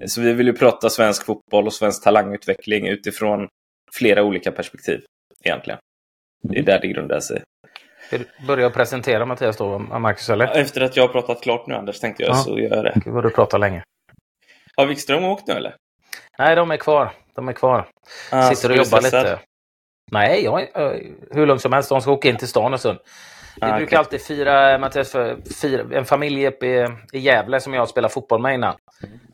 Mm. Så vi vill ju prata svensk fotboll och svensk talangutveckling utifrån flera olika perspektiv egentligen. Det är där det grundar sig. Vill du börja presentera Mattias då, Marcus? Eller? Efter att jag har pratat klart nu Anders tänkte jag ja. så gör jag det. Gud vad du pratar länge. Har Wikström åkt nu eller? Nej, de är kvar. De är kvar. Ah, Sitter och jobbar lite. Nej, jag, hur långt som helst. De ska åka in till stan och så. Vi ah, brukar okay. alltid fira, Mattias, fira, en familj uppe i, i Gävle som jag spelar fotboll med innan.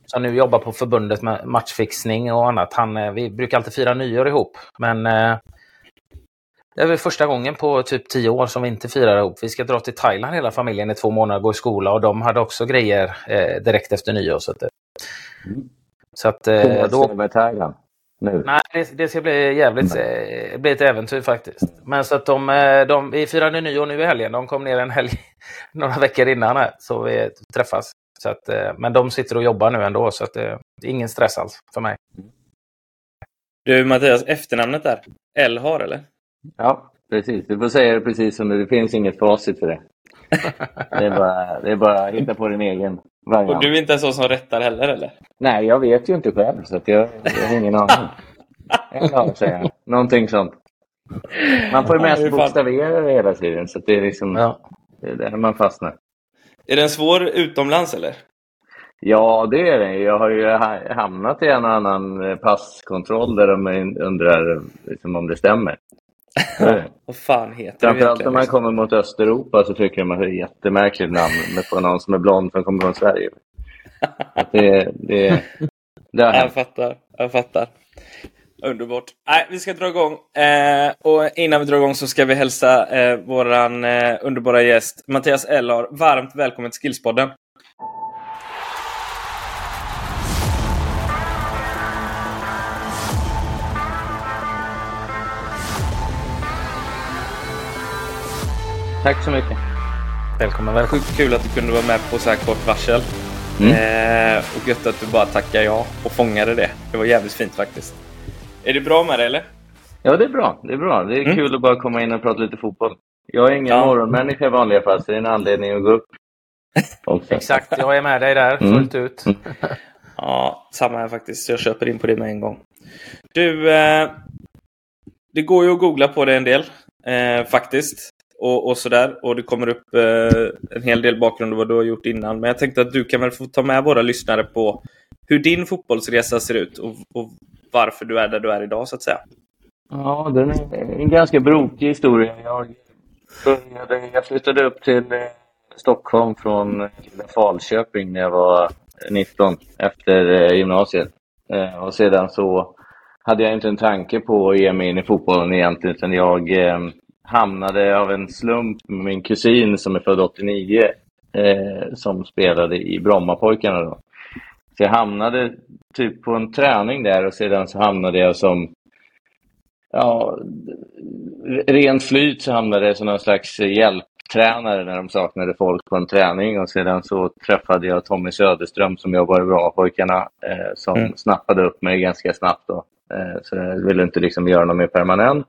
Som nu jobbar på förbundet med matchfixning och annat. Han, eh, vi brukar alltid fira nyår ihop. Men eh, det är väl första gången på typ tio år som vi inte firar ihop. Vi ska dra till Thailand hela familjen i två månader gå i skola och de hade också grejer eh, direkt efter nyår. Så att, mm. så att, eh, då... med Thailand? Nu. Nej, det, det, ska bli jävligt eh, bli ett äventyr faktiskt. Men så att de, de, vi firade nyår nu i helgen. De kom ner en helg några veckor innan här, så vi träffas. Så att, eh, men de sitter och jobbar nu ändå, så att, det är ingen stress alls för mig. Du Mattias, efternamnet där, L har eller? Ja, precis. Du får säga det precis som det Det finns inget facit för det. Det är bara, det är bara att hitta på din egen variant. Och du är inte en sån som rättar heller eller? Nej, jag vet ju inte själv så jag, jag har ingen aning. Dag säger jag. Någonting sånt. Man får ju mest bokstavera det hela tiden så det är liksom ja. det är där man fastnar. Är den svår utomlands eller? Ja, det är den. Jag har ju hamnat i en och annan passkontroll där de undrar liksom, om det stämmer. Vad fan heter det Framförallt när man kommer mot Östeuropa så tycker de att det är ett jättemärkligt namn på någon som är blond som kommer från Sverige. Att det, det, det jag fattar, jag fattar. Underbart. Nej, vi ska dra igång. Eh, och innan vi drar igång så ska vi hälsa eh, våran eh, underbara gäst Mattias Ellar varmt välkommen till Skillspodden. Tack så mycket. Välkommen, välkommen. Sjukt kul att du kunde vara med på så här kort varsel. Mm. Eh, och gött att du bara tackade ja och fångade det. Det var jävligt fint faktiskt. Är det bra med det eller? Ja, det är bra. Det är bra. Det är mm. kul att bara komma in och prata lite fotboll. Jag är ingen ja. morgonmänniska i vanliga fall, så det är en anledning att gå upp. Exakt, jag är med dig där mm. fullt ut. Mm. ja, samma här faktiskt. Jag köper in på det med en gång. Du, eh, det går ju att googla på det en del eh, faktiskt och, och sådär. Och det kommer upp eh, en hel del bakgrund och vad du har gjort innan. Men jag tänkte att du kan väl få ta med våra lyssnare på hur din fotbollsresa ser ut och, och varför du är där du är idag så att säga. Ja, det är en ganska brokig historia. Jag, började, jag flyttade upp till eh, Stockholm från Falköping när jag var 19 efter eh, gymnasiet. Eh, och sedan så hade jag inte en tanke på att ge mig in i fotbollen egentligen utan jag hamnade av en slump med min kusin som är född 89 eh, som spelade i Brommapojkarna. Då. Så jag hamnade typ på en träning där och sedan så hamnade jag som ja, rent flyt så hamnade jag som någon slags hjälptränare när de saknade folk på en träning och sedan så träffade jag Tommy Söderström som jobbar i Brommapojkarna eh, som mm. snappade upp mig ganska snabbt. Då. Eh, så jag ville inte liksom göra något mer permanent.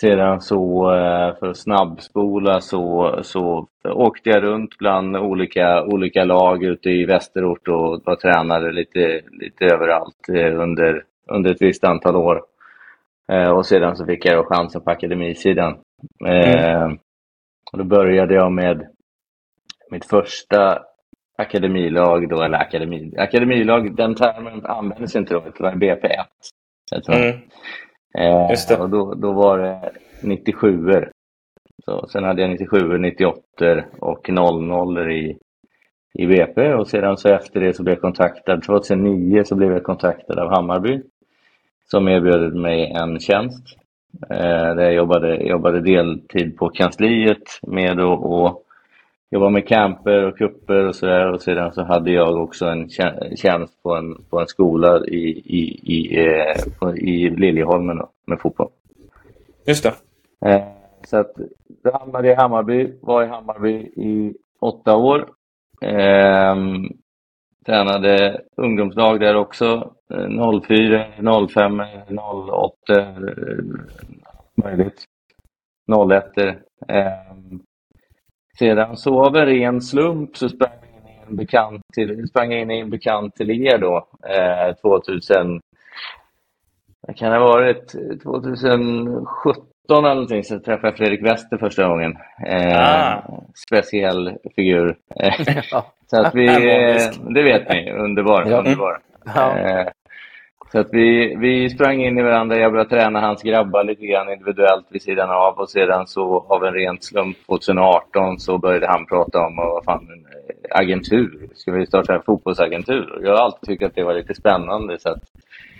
Sedan så eh, för att snabbspola så, så åkte jag runt bland olika, olika lag ute i västerort och var tränare lite, lite överallt eh, under, under ett visst antal år. Eh, och sedan så fick jag då chansen på akademisidan. Mm. Och då började jag med mitt första akademilag då, eller akademi, akademilag, den termen användes inte då, det var BP1. Mm. Eh, Just det. Och då, då var det 97 så Sen hade jag 97 98 och 00 i, i BP och sedan så efter det så blev jag kontaktad, 2009 så blev jag kontaktad av Hammarby som erbjöd mig en tjänst eh, där jag jobbade, jobbade deltid på kansliet med att jobba med camper och kupper och sådär och sedan så hade jag också en tjänst på en, på en skola i, i, i, eh, i Liljeholmen då, med fotboll. Just det. Eh, så att då hamnade jag i Hammarby, var i Hammarby i åtta år. Eh, tränade ungdomslag där också, 04, 05, 08, möjligt. 01. Eh, sedan så av en ren slump så sprang jag in i en bekant till, sprang in i en bekant till er då, eh, 2000, vad kan det ha varit, 2017 eller någonting så träffade jag Fredrik Wester första gången. Eh, ah. Speciell figur. så att vi, det vet ni, underbar. Underbar. Ja. Eh, så att vi, vi sprang in i varandra, jag började träna hans grabbar lite grann individuellt vid sidan av och sedan så av en ren slump 2018 så började han prata om vad fan, agentur, ska vi starta en fotbollsagentur? Jag har alltid tyckt att det var lite spännande så att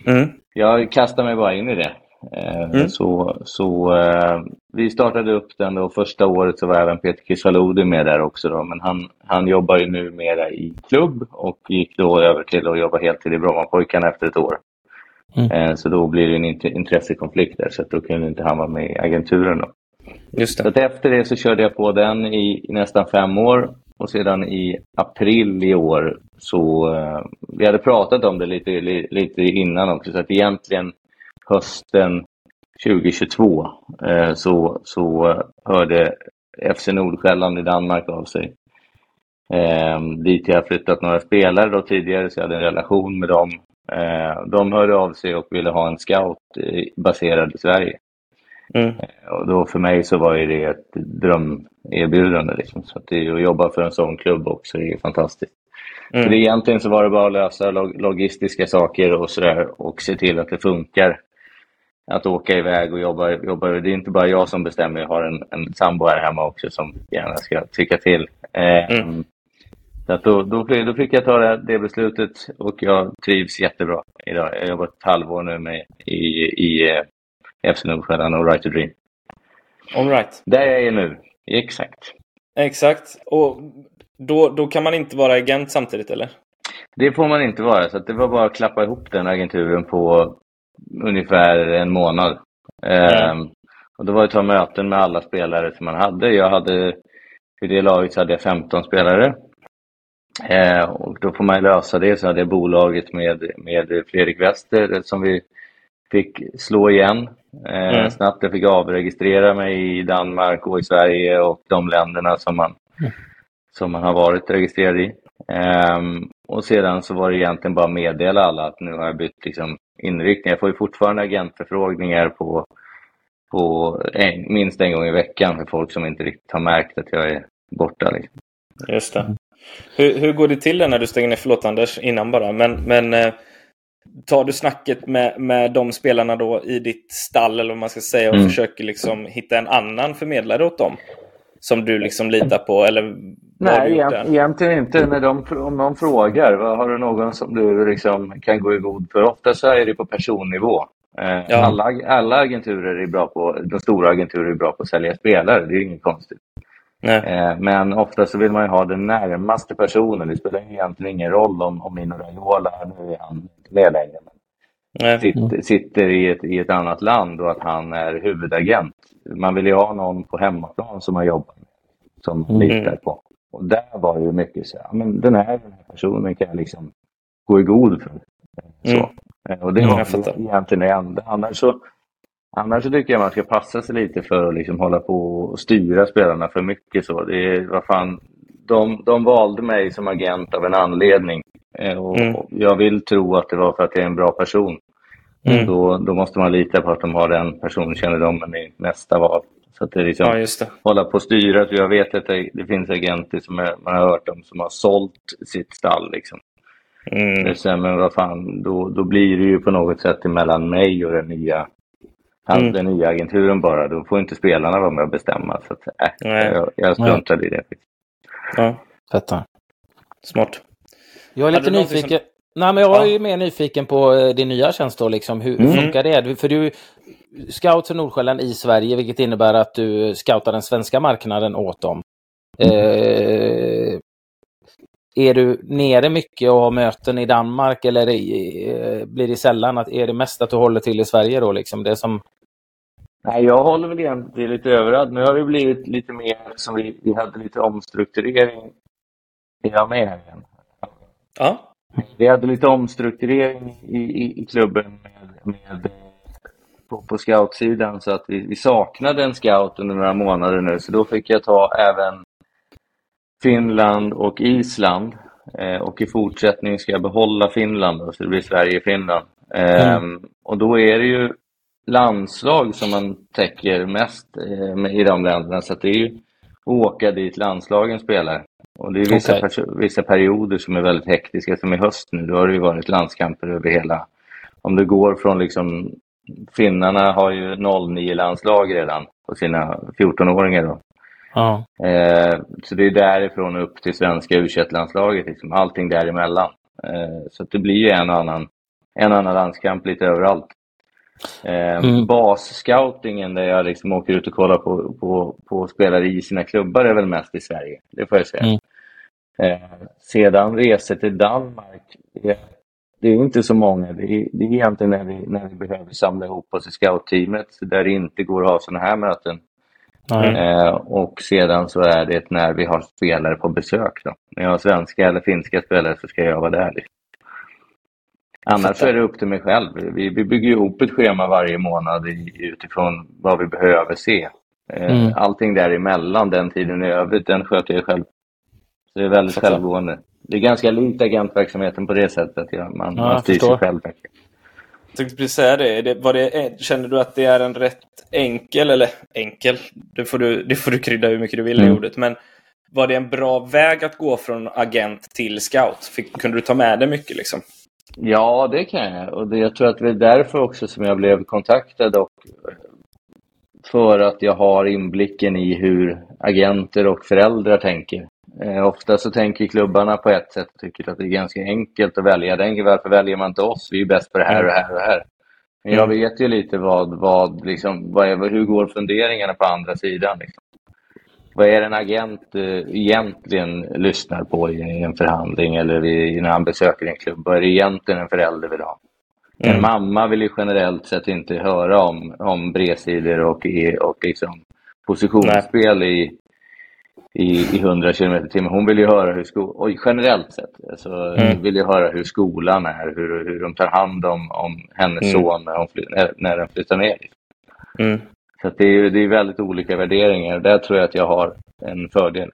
mm. jag kastade mig bara in i det. Eh, mm. Så, så uh, vi startade upp den och första året så var även Peter Kisalodi med där också. Då, men han, han jobbar ju numera i klubb och gick då över till att jobba heltid i Brommapojkarna efter ett år. Mm. Uh, så då blir det en intressekonflikt där så att då kunde inte han vara med i agenturen. Då. Just det. Så efter det så körde jag på den i, i, nästan fem år och sedan i april i år så, uh, vi hade pratat om det lite, li, lite innan också, så att egentligen hösten 2022 eh, så, så hörde FC Nordsjälland i Danmark av sig. Eh, dit jag flyttat några spelare då tidigare, så jag hade en relation med dem. Eh, de hörde av sig och ville ha en scout baserad i Sverige. Mm. Och då för mig så var det ett drömerbjudande. Liksom. Så att, det, att jobba för en sån klubb också är fantastiskt. Mm. För det, egentligen så var det bara att lösa log logistiska saker och sådär och se till att det funkar att åka iväg och jobba. jobba. Det är inte bara jag som bestämmer, jag har en, en sambo här hemma också som gärna ska tycka till. Eh, mm. Så att då, då, då fick jag ta det, det, beslutet och jag trivs jättebra idag. Jag har jobbat ett halvår nu med, i, i eh, FC Nordsjälland och Right to Dream. All right. Där jag är nu, exakt. Exakt. Och då, då kan man inte vara agent samtidigt, eller? Det får man inte vara, så det var bara att klappa ihop den agenturen på ungefär en månad. Mm. och då var det att ta möten med alla spelare som man hade. Jag hade, i det laget så hade jag 15 spelare. Eh, och då får man lösa det. Så jag bolaget med, med Fredrik Wester som vi fick slå igen eh, mm. snabbt. Jag fick avregistrera mig i Danmark och i Sverige och de länderna som man, mm. som man har varit registrerad i. Um, och sedan så var det egentligen bara att meddela alla att nu har jag bytt liksom, inriktning. Jag får ju fortfarande agentförfrågningar på, på en, minst en gång i veckan för folk som inte riktigt har märkt att jag är borta. Liksom. Just det. Hur, hur går det till när du stänger ner, förlåt Anders, innan bara, men, men eh, tar du snacket med, med de spelarna då i ditt stall eller vad man ska säga och mm. försöker liksom hitta en annan förmedlare åt dem? Som du liksom litar på eller Nej, egent, egentligen inte. När de, om någon frågar, har du någon som du liksom kan gå i god för? Ofta så är det på personnivå. Eh, ja. alla, alla agenturer är bra på, de stora agenturer är bra på att sälja spelare, det är inget konstigt. Eh, men ofta så vill man ju ha den närmaste personen. Det spelar egentligen ingen roll om, om Mino Raiola, nu är han inte med längre, men sitter, sitter i, ett, i ett annat land och att han är huvudagent. Man vill ju ha någon på hemmaplan som man jobbar med, som mm. litar på. Och där var det mycket så ja, men den här, den här personen kan jag liksom gå i god för. Så. Mm. Eh, och det var mm, egentligen det enda. Annars så, annars så tycker jag man ska passa sig lite för att liksom hålla på och styra spelarna för mycket. Så. Det är, vad fan, de, de valde mig som agent av en anledning. Eh, och mm. Jag vill tro att det var för att jag är en bra person. Mm. Då, då måste man lita på att de har den personkännedomen i nästa val. Så att det liksom ja, just det. hålla på och styra. Jag vet att det, det finns agenter som är, man har hört om som har sålt sitt stall. Liksom. Mm. Så, men vad fan, då, då blir det ju på något sätt mellan mig och den nya, mm. den nya agenturen bara. Då får inte spelarna vara med och bestämma. Så att, äh, jag, jag struntar i det. Ja, fattar. Smart. Jag är lite nyfiken. Som... Nej, men jag är ja. mer nyfiken på eh, din nya tjänst då, liksom. Hur mm. funkar det? För du, scout för Nordsjälland i Sverige, vilket innebär att du scoutar den svenska marknaden åt dem. Eh, är du nere mycket och har möten i Danmark eller är, blir det sällan att är det mest att du håller till i Sverige då liksom? Det som... Nej, jag håller väl egentligen lite överallt. Nu har vi blivit lite mer som vi, vi hade lite omstrukturering. Här igen? Ja. Vi hade lite omstrukturering i, i, i klubben med, med på, på scoutsidan så att vi, vi saknade en scout under några månader nu så då fick jag ta även Finland och Island. Eh, och i fortsättningen ska jag behålla Finland, då, så det blir Sverige-Finland. Eh, mm. Och då är det ju landslag som man täcker mest eh, i de länderna, så det är ju åka dit landslagen spelar. Och det är vissa, okay. vissa perioder som är väldigt hektiska, som i höst nu, då har det ju varit landskamper över hela... Om det går från liksom... Finnarna har ju 09-landslag redan på sina 14-åringar då. Ja. Eh, så det är därifrån upp till svenska u landslaget liksom. allting däremellan. Eh, så det blir ju en och annan, en och annan landskamp lite överallt. Eh, mm. Basscoutingen där jag liksom åker ut och kollar på, på, på spelare i sina klubbar är väl mest i Sverige, det får jag säga. Mm. Eh, sedan resor till Danmark, det, det, är inte så många. Det är, det är egentligen när vi, när vi behöver samla ihop oss i scoutteamet där det inte går att ha sådana här möten. Eh, och sedan så är det när vi har spelare på besök. Då. När jag har svenska eller finska spelare så ska jag vara där. Liksom. Annars är det upp till mig själv. Vi, vi bygger ihop ett schema varje månad i, utifrån vad vi behöver se. Eh, mm. Allting däremellan, den tiden i övrigt, den sköter jag själv. Så det är väldigt Fattar. självgående. Det är ganska likt agentverksamheten på det sättet. Ja, man, ja, man styr sig själv. Jag tänkte precis säga det. det, var det känner du att det är en rätt enkel, eller enkel, det får du, det får du krydda hur mycket du vill i mm. ordet, men var det en bra väg att gå från agent till scout? Fick, kunde du ta med dig mycket liksom? Ja, det kan jag. Och det, jag tror att det är därför också som jag blev kontaktad och för att jag har inblicken i hur agenter och föräldrar tänker. Eh, ofta så tänker klubbarna på ett sätt och tycker att det är ganska enkelt att välja. Den, varför väljer man inte oss? Vi är bäst på det här och här och här. Men jag mm. vet ju lite vad, vad, liksom, vad är, hur går funderingarna på andra sidan. Liksom vad är en agent eh, egentligen lyssnar på i en förhandling eller när han besöker en klubb? Vad är det egentligen en förälder vill ha? Mm. En mamma vill ju generellt sett inte höra om, om bredsidor och, och liksom positionsspel i, i, i 100 km i timmen. Hon vill ju höra hur skolan, generellt sett, alltså, mm. vill ju höra hur skolan är, hur, hur de tar hand om, om hennes mm. son när, hon när den flyttar ner. Mm. Så det, är, det är väldigt olika värderingar. Där tror jag att jag har en fördel.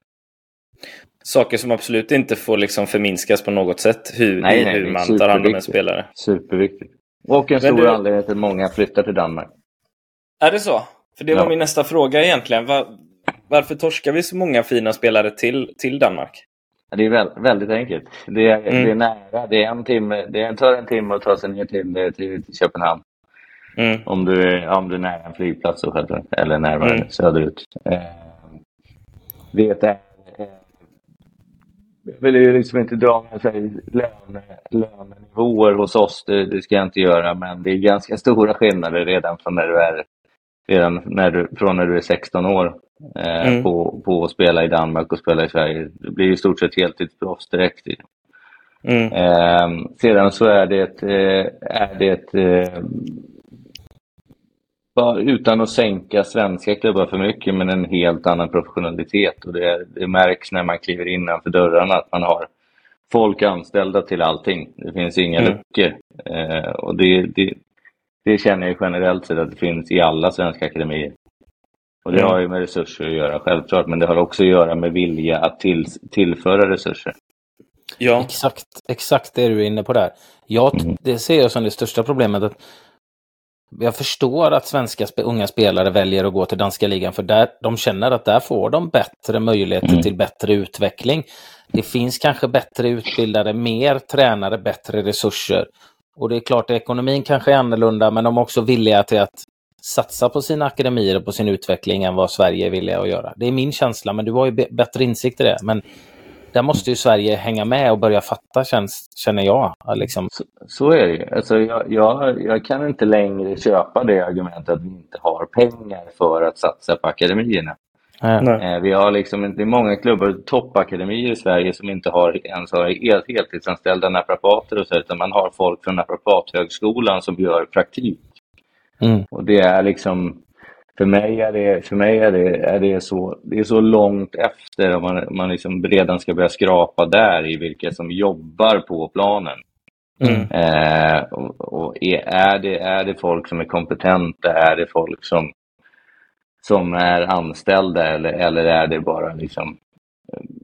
Saker som absolut inte får liksom förminskas på något sätt. Hur, nej, nej, hur man tar hand om en spelare. Superviktigt. Och en stor du... anledning till att många flyttar till Danmark. Är det så? För det var ja. min nästa fråga egentligen. Var, varför torskar vi så många fina spelare till, till Danmark? Det är väldigt, väldigt enkelt. Det är, mm. det är nära. Det, är en timme, det tar en timme att ta sig ner till, till, till Köpenhamn. Mm. Om, du är, om du är nära en flygplats så självklart, eller närmare mm. söderut. Eh, det är... Eh, jag vill ju liksom inte dra löne, lönenivåer hos oss, det, det, ska jag inte göra, men det är ganska stora skillnader redan från när du är, redan när du, från när du är 16 år eh, mm. på, på att spela i Danmark och spela i Sverige. Det blir i stort sett heltidsproffs direkt. Mm. Eh, sedan så är det, eh, är det eh, utan att sänka svenska klubbar för mycket, men en helt annan professionalitet. Och det, det märks när man kliver innanför dörrarna att man har folk anställda till allting. Det finns inga mm. luckor. Eh, och det, det, det, känner jag generellt sett att det finns i alla svenska akademier. Och det mm. har ju med resurser att göra, självklart, men det har också att göra med vilja att till, tillföra resurser. Ja. Exakt, exakt det du är inne på där. Jag, mm. Det ser jag som det största problemet. att jag förstår att svenska unga spelare väljer att gå till danska ligan för där, de känner att där får de bättre möjligheter mm. till bättre utveckling. Det finns kanske bättre utbildade, mer tränare, bättre resurser. Och det är klart att ekonomin kanske är annorlunda men de är också villiga till att satsa på sina akademier och på sin utveckling än vad Sverige är villiga att göra. Det är min känsla, men du har ju bättre insikt i det. Men där måste ju Sverige hänga med och börja fatta, känns, känner jag. Liksom. Så, så, är det ju. Alltså, jag, jag, jag, kan inte längre köpa det argumentet att vi inte har pengar för att satsa på akademierna. Eh, vi har liksom, det är många klubbar, toppakademier i Sverige som inte har ens har helt, heltidsanställda naprapater och så, utan man har folk från naprapathögskolan som gör praktik. Mm. Och det är liksom för mig är det, för mig är det, är det, så, det är så långt efter om man, man liksom redan ska börja skrapa där i vilka som jobbar på planen. Mm. Eh, och, och är, det, är det folk som är kompetenta? Är det folk som, som är anställda eller, eller är det bara liksom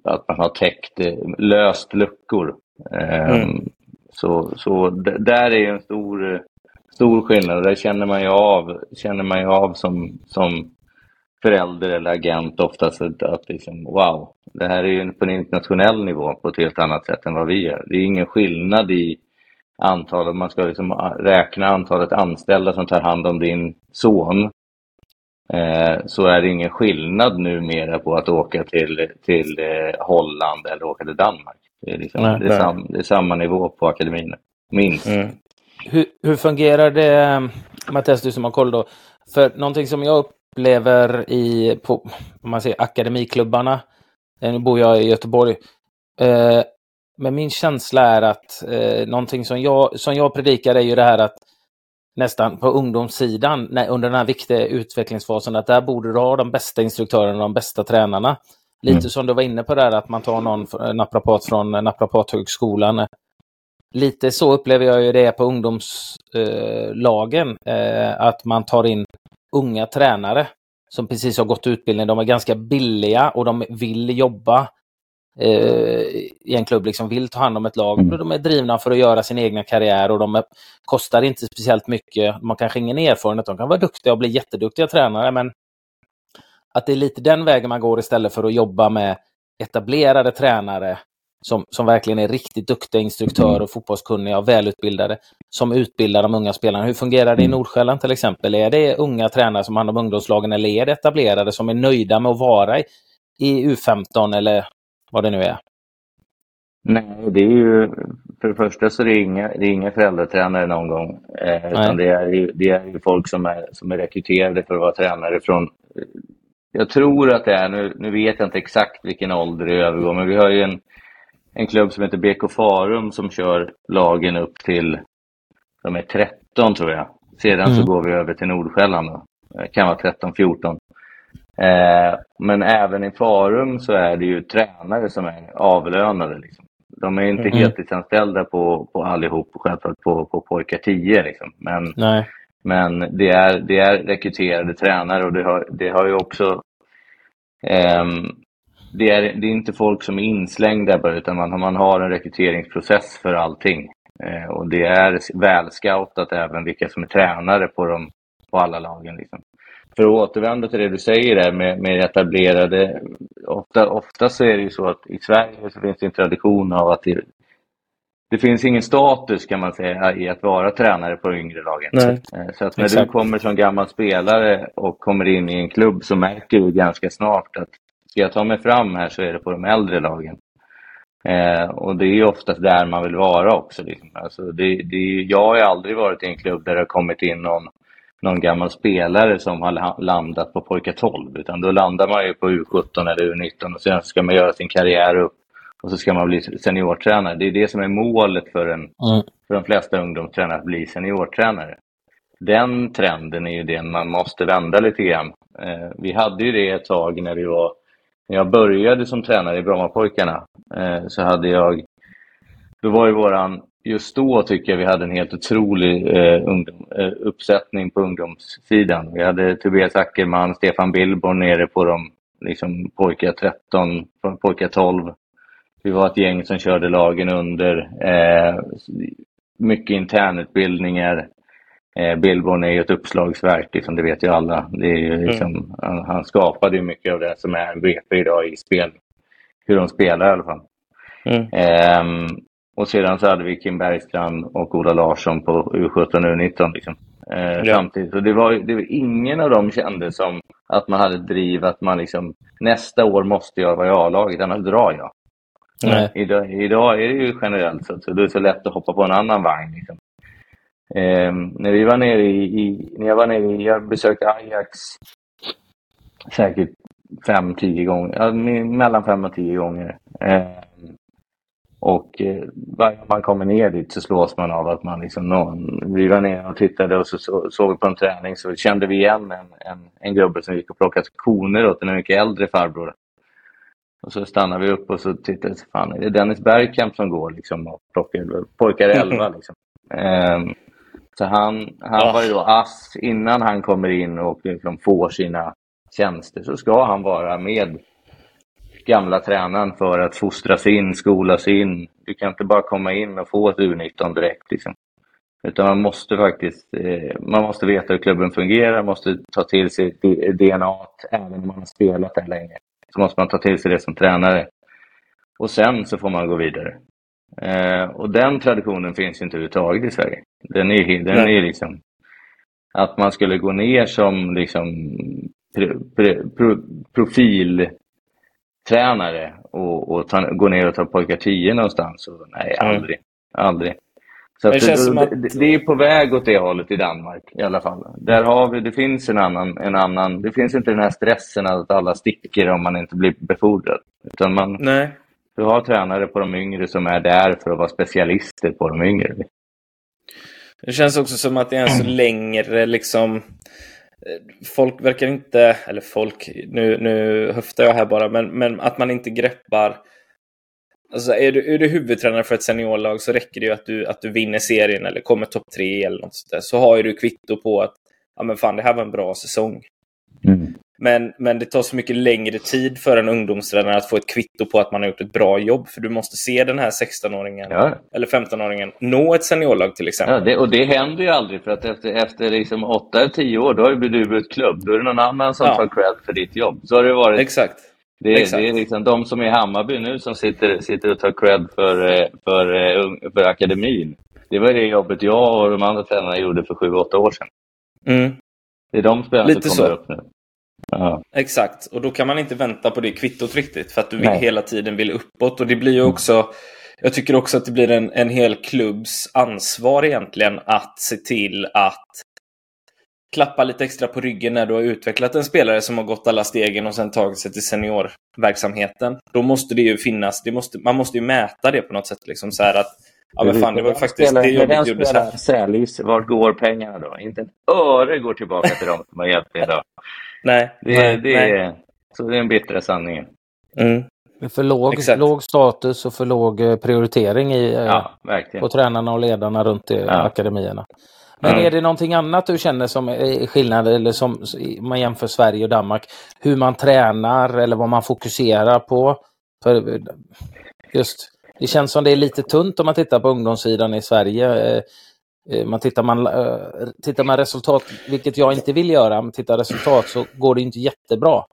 att man har täckt, löst luckor. Mm. Så, så där är en stor, stor skillnad. Det känner man ju av, känner man ju av som, som förälder eller agent oftast att, att liksom, wow, det här är ju på en internationell nivå på ett helt annat sätt än vad vi gör. Det är ingen skillnad i antalet, man ska liksom räkna antalet anställda som tar hand om din son eh, så är det ingen skillnad numera på att åka till, till eh, Holland eller åka till Danmark. Det är, liksom, nej, det är, sam, det är samma nivå på akademin, minst. Mm. Hur, hur fungerar det, Mattias, du som har koll då? För någonting som jag upplever i, på, om man säger akademiklubbarna, eh, nu bor jag i Göteborg, eh, men min känsla är att eh, någonting som jag, som jag predikar är ju det här att nästan på ungdomssidan när, under den här viktiga utvecklingsfasen att där borde du ha de bästa instruktörerna och de bästa tränarna. Lite mm. som du var inne på där att man tar någon naprapat från naprapathögskolan. Lite så upplever jag ju det på ungdomslagen, eh, att man tar in unga tränare som precis har gått utbildning. De är ganska billiga och de vill jobba eh, i en klubb, liksom vill ta hand om ett lag. Mm. De är drivna för att göra sin egna karriär och de kostar inte speciellt mycket. De har kanske ingen erfarenhet. De kan vara duktiga och bli jätteduktiga tränare, men att det är lite den vägen man går istället för att jobba med etablerade tränare som, som verkligen är riktigt duktiga instruktörer och fotbollskunniga och välutbildade som utbildar de unga spelarna. Hur fungerar det i mm. Nordsjälland till exempel? Är det unga tränare som har hand om ungdomslagen eller är det etablerade som är nöjda med att vara i, i U15 eller vad det nu är? Nej, det är ju för det första så är det inga, det är inga föräldratränare någon gång. Eh, utan det är, ju, det är ju folk som är, som är rekryterade för att vara tränare från jag tror att det är, nu, nu vet jag inte exakt vilken ålder det övergår, men vi har ju en, en klubb som heter BK Farum som kör lagen upp till, de är 13 tror jag. Sedan mm. så går vi över till Nordsjälland då. Det kan vara 13-14. Eh, men även i Farum så är det ju tränare som är avlönade. Liksom. De är inte mm. heltidsanställda på, på allihop, självklart på, på pojkar 10. Liksom. Men, Nej. men det, är, det är rekryterade tränare och det har, det har ju också eh, det, är, det är inte folk som är inslängda bara, utan man, man har en rekryteringsprocess för allting. Eh, och det är välscoutat även vilka som är tränare på, dem, på alla lagen. Liksom. För att återvända till det du säger där med, med etablerade, ofta, ofta så är det ju så att i Sverige så finns det en tradition av att det, det finns ingen status kan man säga i att vara tränare på yngre lagen. Nej. Eh, så att när Exakt. du kommer som gammal spelare och kommer in i en klubb så märker du ganska snart att ska jag ta mig fram här så är det på de äldre lagen. Eh, och det är oftast där man vill vara också. Liksom. Alltså det, det, jag har aldrig varit i en klubb där det har kommit in någon, någon gammal spelare som har landat på pojkar 12, utan då landar man ju på U17 eller U19 och sen ska man göra sin karriär upp och så ska man bli seniortränare. Det är det som är målet för, en, mm. för de flesta ungdomstränare, att bli seniortränare. Den trenden är ju den man måste vända lite grann. Eh, vi hade ju det ett tag när vi var när jag började som tränare i Brommapojkarna eh, så hade jag, då var ju våran, just då tycker jag vi hade en helt otrolig eh, ungdom, eh, uppsättning på ungdomssidan. Vi hade Tobias Ackerman, Stefan Billborn nere på de liksom, pojkar 13, pojkar 12. Vi var ett gäng som körde lagen under. Eh, mycket internutbildningar. Eh, Billborn är ju ett uppslagsverk, liksom, det vet ju alla. Ju mm. liksom, mm. han, han, skapade ju mycket av det som är BP idag i spel. Hur de spelar i alla fall. Mm. Eh, och sedan så hade vi Kim Bergstrand och Ola Larsson på U17 och U19. Liksom. Eh, ja. Samtidigt. Så det var, det var ingen av dem kände som att man hade driv att man liksom nästa år måste jag vara i A-laget, annars drar jag. Idag, idag, är det ju generellt så, så det är så lätt att hoppa på en annan vagn. Liksom. Eh, när vi var nere i, i, när jag var nere i, jag besökte Ajax säkert fem, tio gånger, ja, mellan fem och tio gånger. Eh, och eh, varje gång man kommer ner dit så slås man av att man liksom någon, vi var nere och tittade och så, så såg vi på en träning så kände vi igen en, en, en gubbe som gick och plockade koner åt en mycket äldre farbror. Och så stannade vi upp och så tittade vi, fan är det Dennis Bergkamp som går liksom och plockar pojkar 11 liksom. Um, så han, han ja. var ju då ass innan han kommer in och liksom får sina tjänster så ska han vara med gamla tränaren för att fostras in, skolas in. Du kan inte bara komma in och få ett U19 direkt. Liksom. Utan man måste faktiskt eh, man måste veta hur klubben fungerar, måste ta till sig DNA, även om man har spelat där länge. Så måste man ta till sig det som tränare. Och sen så får man gå vidare. Eh, och den traditionen finns inte överhuvudtaget i Sverige. Den är, den är liksom att man skulle gå ner som liksom pro, pro, pro, profiltränare och, och ta, gå ner och ta pojkar 10 någonstans. Och, nej, aldrig. Mm. Aldrig. Så det, det, att... det, det, är på väg åt det hållet i Danmark i alla fall. Där har vi, det finns en annan, en annan, det finns inte den här stressen att alla sticker om man inte blir befordrad. Utan man, Nej. Du har tränare på de yngre som är där för att vara specialister på de yngre. Det känns också som att det är en så längre liksom Folk verkar inte, eller folk, nu, nu höftar jag här bara, men, men att man inte greppar Alltså är du, är du huvudtränare för ett seniorlag så räcker det ju att du, att du vinner serien eller kommer topp tre eller något sånt där. Så har ju du kvitto på att ja men fan det här var en bra säsong. Mm. Men, men det tar så mycket längre tid för en ungdomstränare att få ett kvitto på att man har gjort ett bra jobb. För du måste se den här 16-åringen ja. eller 15-åringen nå ett seniorlag till exempel. Ja, det, och det händer ju aldrig för att efter, efter liksom 8-10 år då har du blivit klubb. Då är det någon annan som ja. tar cred för ditt jobb. Så har det varit. Exakt. Det, Exakt. det är liksom de som är i Hammarby nu som sitter, sitter och tar cred för, eh, för, eh, för akademin. Det var det jobbet jag och de andra tränarna gjorde för 7-8 år sedan. Mm. Det är de spelarna som kommer så. upp nu. Ja. Exakt, och då kan man inte vänta på det kvittot riktigt för att du vill, hela tiden vill uppåt. Och det blir ju också, jag tycker också att det blir en, en hel klubbs ansvar egentligen att se till att klappa lite extra på ryggen när du har utvecklat en spelare som har gått alla stegen och sen tagit sig till seniorverksamheten. Då måste det ju finnas, det måste, man måste ju mäta det på något sätt. Liksom så att Ja, men fan, det var faktiskt det jobbet gjordes här. Sälis, vart går pengarna då? Inte ett öre går tillbaka till dem som har hjälpt dig idag. Nej. Det, nej, det, nej. Är, så det är den bittra sanningen. Mm. För låg, låg status och för låg eh, prioritering i, eh, ja, på tränarna och ledarna runt i ja. akademierna. Men mm. är det någonting annat du känner som är skillnad eller som man jämför Sverige och Danmark? Hur man tränar eller vad man fokuserar på? För eh, just, det känns som det är lite tunt om man tittar på ungdomssidan i Sverige. Eh, man tittar, man, eh, tittar man resultat, vilket jag inte vill göra, men tittar resultat så går det inte jättebra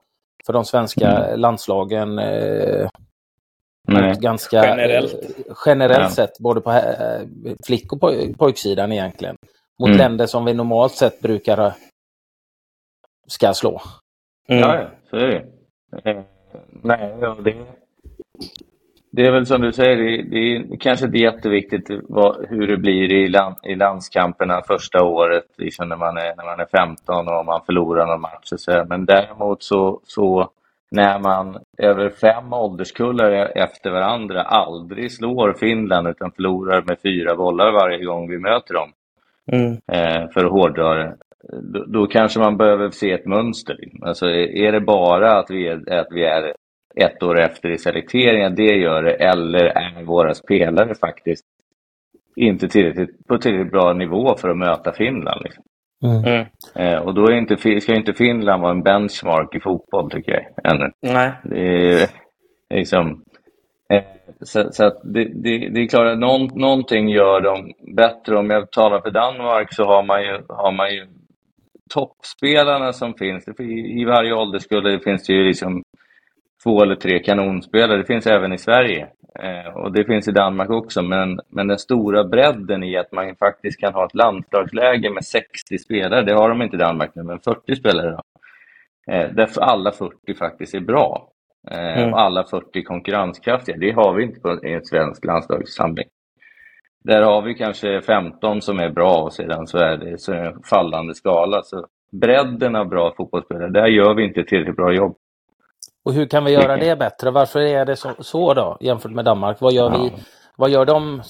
för de svenska mm. landslagen. Eh, ganska generellt, generellt ja. sett, både på flick och pojksidan egentligen. Mot mm. länder som vi normalt sett brukar ska slå. Mm. Ja, så är det. Nej, det, det är väl som du säger, det, det är kanske inte jätteviktigt vad, hur det blir i, land, i landskamperna första året, liksom när, man är, när man är 15 och man förlorar någon match. Så, men däremot så, så när man över fem ålderskullar efter varandra aldrig slår Finland utan förlorar med fyra bollar varje gång vi möter dem, mm. eh, för att hårdra det, då, då, kanske man behöver se ett mönster. Alltså, är det bara att vi är, att vi är ett år efter i selekteringen, det gör det, eller är våra spelare faktiskt inte tillräckligt, på tillräckligt bra nivå för att möta Finland. Liksom. Mm. mm. Eh, och då är inte, ska inte Finland vara en benchmark i fotboll, tycker jag. Ännu. Nej. Det är, liksom, eh, så, så det, det, det, är klart att någon, någonting gör dem bättre. Om jag talar för Danmark så har man ju, har man ju toppspelarna som finns. I, i varje ålderskull finns det ju liksom två eller tre kanonspelare. Det finns även i Sverige eh, och det finns i Danmark också. Men, men den stora bredden i att man faktiskt kan ha ett landslagsläge med 60 spelare, det har de inte i Danmark nu, men 40 spelare då. Eh, därför alla 40 faktiskt är bra. Eh, mm. Alla 40 konkurrenskraftiga. Det har vi inte på, i ett svenskt landslagssamling. Där har vi kanske 15 som är bra och sedan så är det så är det en fallande skala. Så bredden av bra fotbollsspelare, där gör vi inte tillräckligt bra jobb. Och hur kan vi göra det bättre? Varför är det så, så då jämfört med Danmark? Vad gör, vi, vad gör de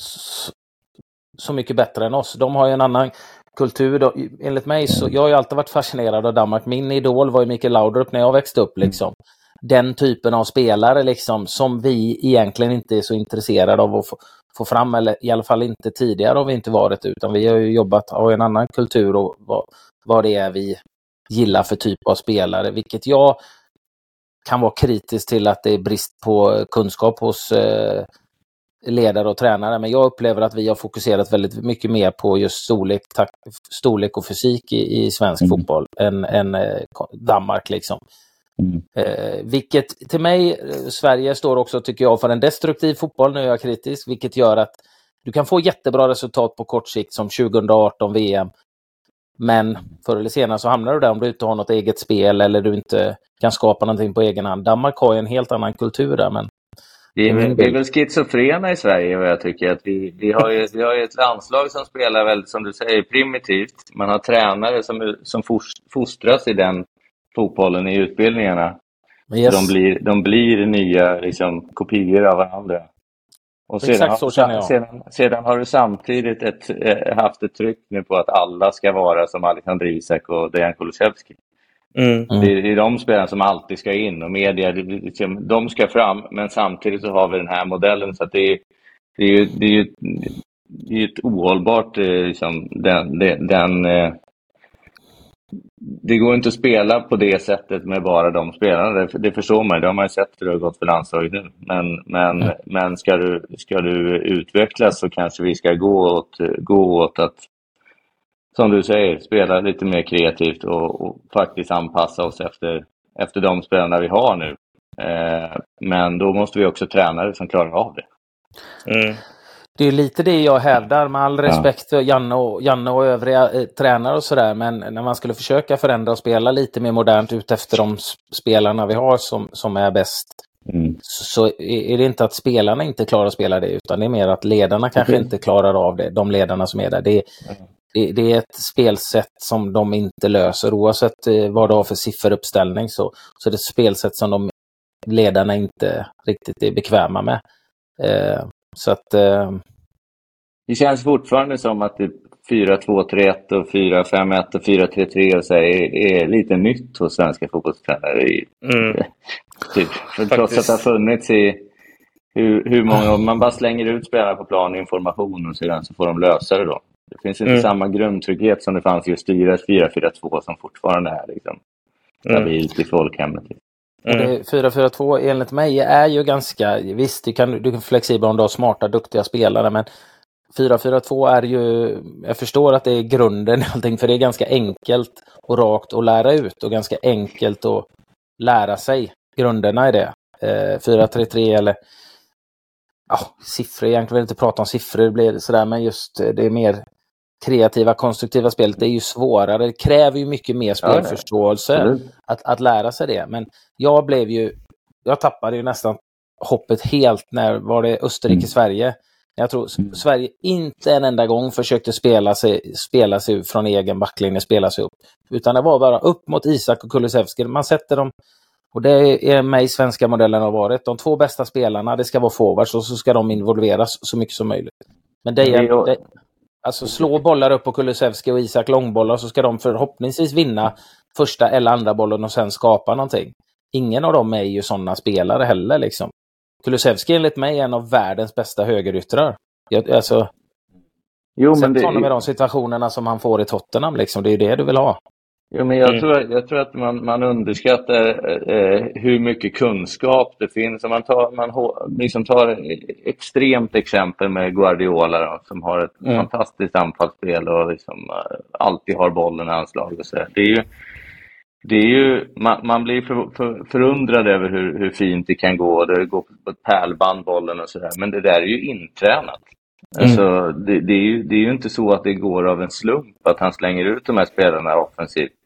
så mycket bättre än oss? De har ju en annan kultur. Då. Enligt mig så, jag har ju alltid varit fascinerad av Danmark. Min idol var ju Mikael Laudrup när jag växte upp liksom. Den typen av spelare liksom som vi egentligen inte är så intresserade av att få, få fram, eller i alla fall inte tidigare har vi inte varit, utan vi har ju jobbat, har en annan kultur och vad, vad det är vi gillar för typ av spelare, vilket jag kan vara kritisk till att det är brist på kunskap hos eh, ledare och tränare. Men jag upplever att vi har fokuserat väldigt mycket mer på just storlek, storlek och fysik i, i svensk mm. fotboll än, än eh, Danmark. liksom. Mm. Eh, vilket till mig, eh, Sverige står också tycker jag för en destruktiv fotboll, nu är jag kritisk, vilket gör att du kan få jättebra resultat på kort sikt som 2018 VM. Men förr eller senare så hamnar du där om du inte har något eget spel eller du inte kan skapa någonting på egen hand. Danmark har ju en helt annan kultur där. Men vi är, vi är väl schizofrena i Sverige vad jag tycker. Att vi, vi, har ju, vi har ju ett landslag som spelar väldigt, som du säger, primitivt. Man har tränare som, som fostras i den fotbollen i utbildningarna. Yes. De, blir, de blir nya liksom, kopior av varandra. Och sedan, Exakt så känner jag. Sedan, sedan har du samtidigt ett, eh, haft ett tryck nu på att alla ska vara som Alexander Isak och Dejan Kulusevski. Mm. Det, är, det är de spelarna som alltid ska in och media, liksom, de ska fram. Men samtidigt så har vi den här modellen. så att det är, det är ju, det är ju det är ett ohållbart, eh, liksom, den, den, den eh, det går inte att spela på det sättet med bara de spelarna. Det, det förstår man. Det har man ju sett hur det har gått för landslaget nu. Men, men, mm. men ska, du, ska du utvecklas så kanske vi ska gå åt, gå åt att, som du säger, spela lite mer kreativt och, och faktiskt anpassa oss efter, efter de spelarna vi har nu. Eh, men då måste vi också träna som klarar av det. Mm. Det är lite det jag hävdar med all respekt för Janne och, Janne och övriga eh, tränare och sådär. Men när man skulle försöka förändra och spela lite mer modernt ut efter de spelarna vi har som, som är bäst. Mm. Så, är det inte att spelarna inte klarar att spela det utan det är mer att ledarna kanske mm. inte klarar av det. De ledarna som är där. Det, det, det, är ett spelsätt som de inte löser oavsett eh, vad du har för sifferuppställning. Så, så det är ett spelsätt som de ledarna inte riktigt är bekväma med. Eh, så att... Eh... Det känns fortfarande som att 4-2-3-1 och 4-5-1 och 4-3-3 och så är, är lite nytt hos svenska fotbollstränare. Mm. typ. Trots att det har funnits i hur, hur många Man bara slänger ut spelare på plan, information och sedan så får de lösa det då. Det finns inte mm. samma grundtrygghet som det fanns i att styra ett 4-4-2 som fortfarande är liksom, mm. stabilt mm. i folkhemmet. Mm. 4-4-2 enligt mig är ju ganska, visst du kan, du kan flexibel om du har smarta, duktiga spelare, men 4-4-2 är ju, jag förstår att det är grunden i allting, för det är ganska enkelt och rakt att lära ut och ganska enkelt att lära sig grunderna i det. Eh, 4-3-3 eller ja, siffror, egentligen vill jag inte prata om siffror, det blir sådär, men just det är mer kreativa, konstruktiva spelet, det är ju svårare. Det kräver ju mycket mer spelförståelse ja, att, att lära sig det. Men jag blev ju, jag tappade ju nästan hoppet helt när var det Österrike-Sverige. Mm. Jag tror mm. Sverige inte en enda gång försökte spela sig, spela sig från egen backlinje, spela sig upp. Utan det var bara upp mot Isak och Kulusevski. Man sätter dem, och det är mig svenska modellen har varit, de två bästa spelarna, det ska vara forwards och så ska de involveras så mycket som möjligt. Men det är, det, Alltså slå bollar upp på Kulusevski och Isak långbollar så ska de förhoppningsvis vinna första eller andra bollen och sen skapa någonting. Ingen av dem är ju sådana spelare heller liksom. Kulusevski enligt mig är en av världens bästa högeryttrar. Jag, alltså, jo, men det... honom i de situationerna som han får i Tottenham liksom. Det är ju det du vill ha. Jo, men jag, mm. tror, jag tror att man, man underskattar eh, hur mycket kunskap det finns. man tar, man liksom tar extremt exempel med Guardiola då, som har ett mm. fantastiskt anfallsspel och liksom, eh, alltid har bollen i anslag. Och så. Det är ju, det är ju, man, man blir för, för, förundrad över hur, hur fint det kan gå. Det går på ett pärlband bollen och sådär. Men det där är ju intränat. Mm. Alltså, det, det, är ju, det är ju inte så att det går av en slump att han slänger ut de här spelarna offensivt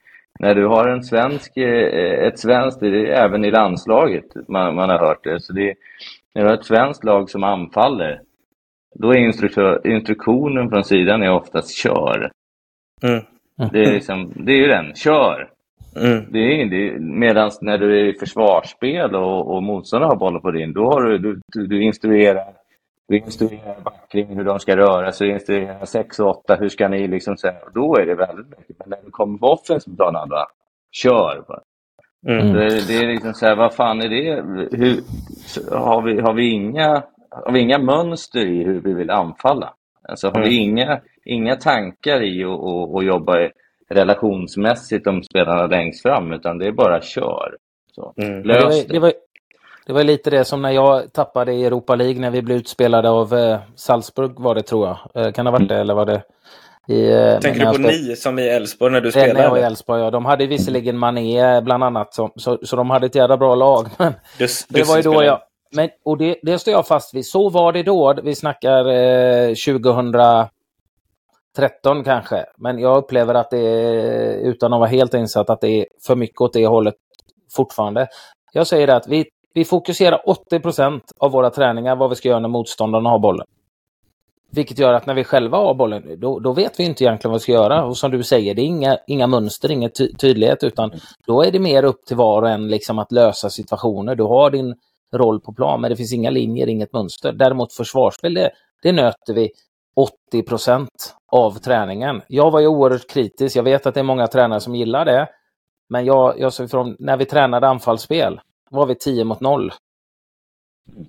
när du har en svensk, eh, ett svenskt, även i landslaget, man, man har hört det, så det, när du har ett svenskt lag som anfaller, då är instruktionen från sidan är oftast kör. Mm. Det, är liksom, det är ju den, kör! Mm. Det är, det, medan när du är i försvarsspel och, och motståndaren har bollen på din, då har du, du, du instruerar du instruerar backlinjen hur de ska röra sig, du instruerar 6 och 8, hur ska ni liksom säga, då är det väldigt mycket. Men när du kommer på offensiv planhalva, kör bara. Mm. Det, det, är liksom så här, vad fan är det? Hur, har, vi, har, vi inga, har vi inga mönster i hur vi vill anfalla? Alltså har mm. vi inga, inga tankar i att jobba relationsmässigt om spelarna längst fram, utan det är bara kör. Så, mm. det, var, det, var, det var lite det som när jag tappade i Europa League när vi blev utspelade av eh, Salzburg var det tror jag. Eh, kan det ha varit det eller var det? I, eh, Tänker du på ni som i Elfsborg när du spelade? Nej, i Elfsborg, ja. De hade visserligen Mané bland annat, så, så, så de hade ett jävla bra lag. Men du, det var ju då jag... Men, och det, det står jag fast vid. Så var det då. Vi snackar eh, 2013 kanske. Men jag upplever att det är, utan att vara helt insatt, att det är för mycket åt det hållet fortfarande. Jag säger att vi, vi fokuserar 80 procent av våra träningar vad vi ska göra när motståndarna har bollen. Vilket gör att när vi själva har bollen, då, då, vet vi inte egentligen vad vi ska göra. Och som du säger, det är inga, inga mönster, ingen ty tydlighet, utan då är det mer upp till var och en liksom att lösa situationer. Du har din roll på plan, men det finns inga linjer, inget mönster. Däremot försvarsspel, det, det nöter vi 80 procent av träningen. Jag var ju oerhört kritisk. Jag vet att det är många tränare som gillar det. Men jag, jag såg ifrån, när vi tränade anfallsspel var vi 10 mot 0.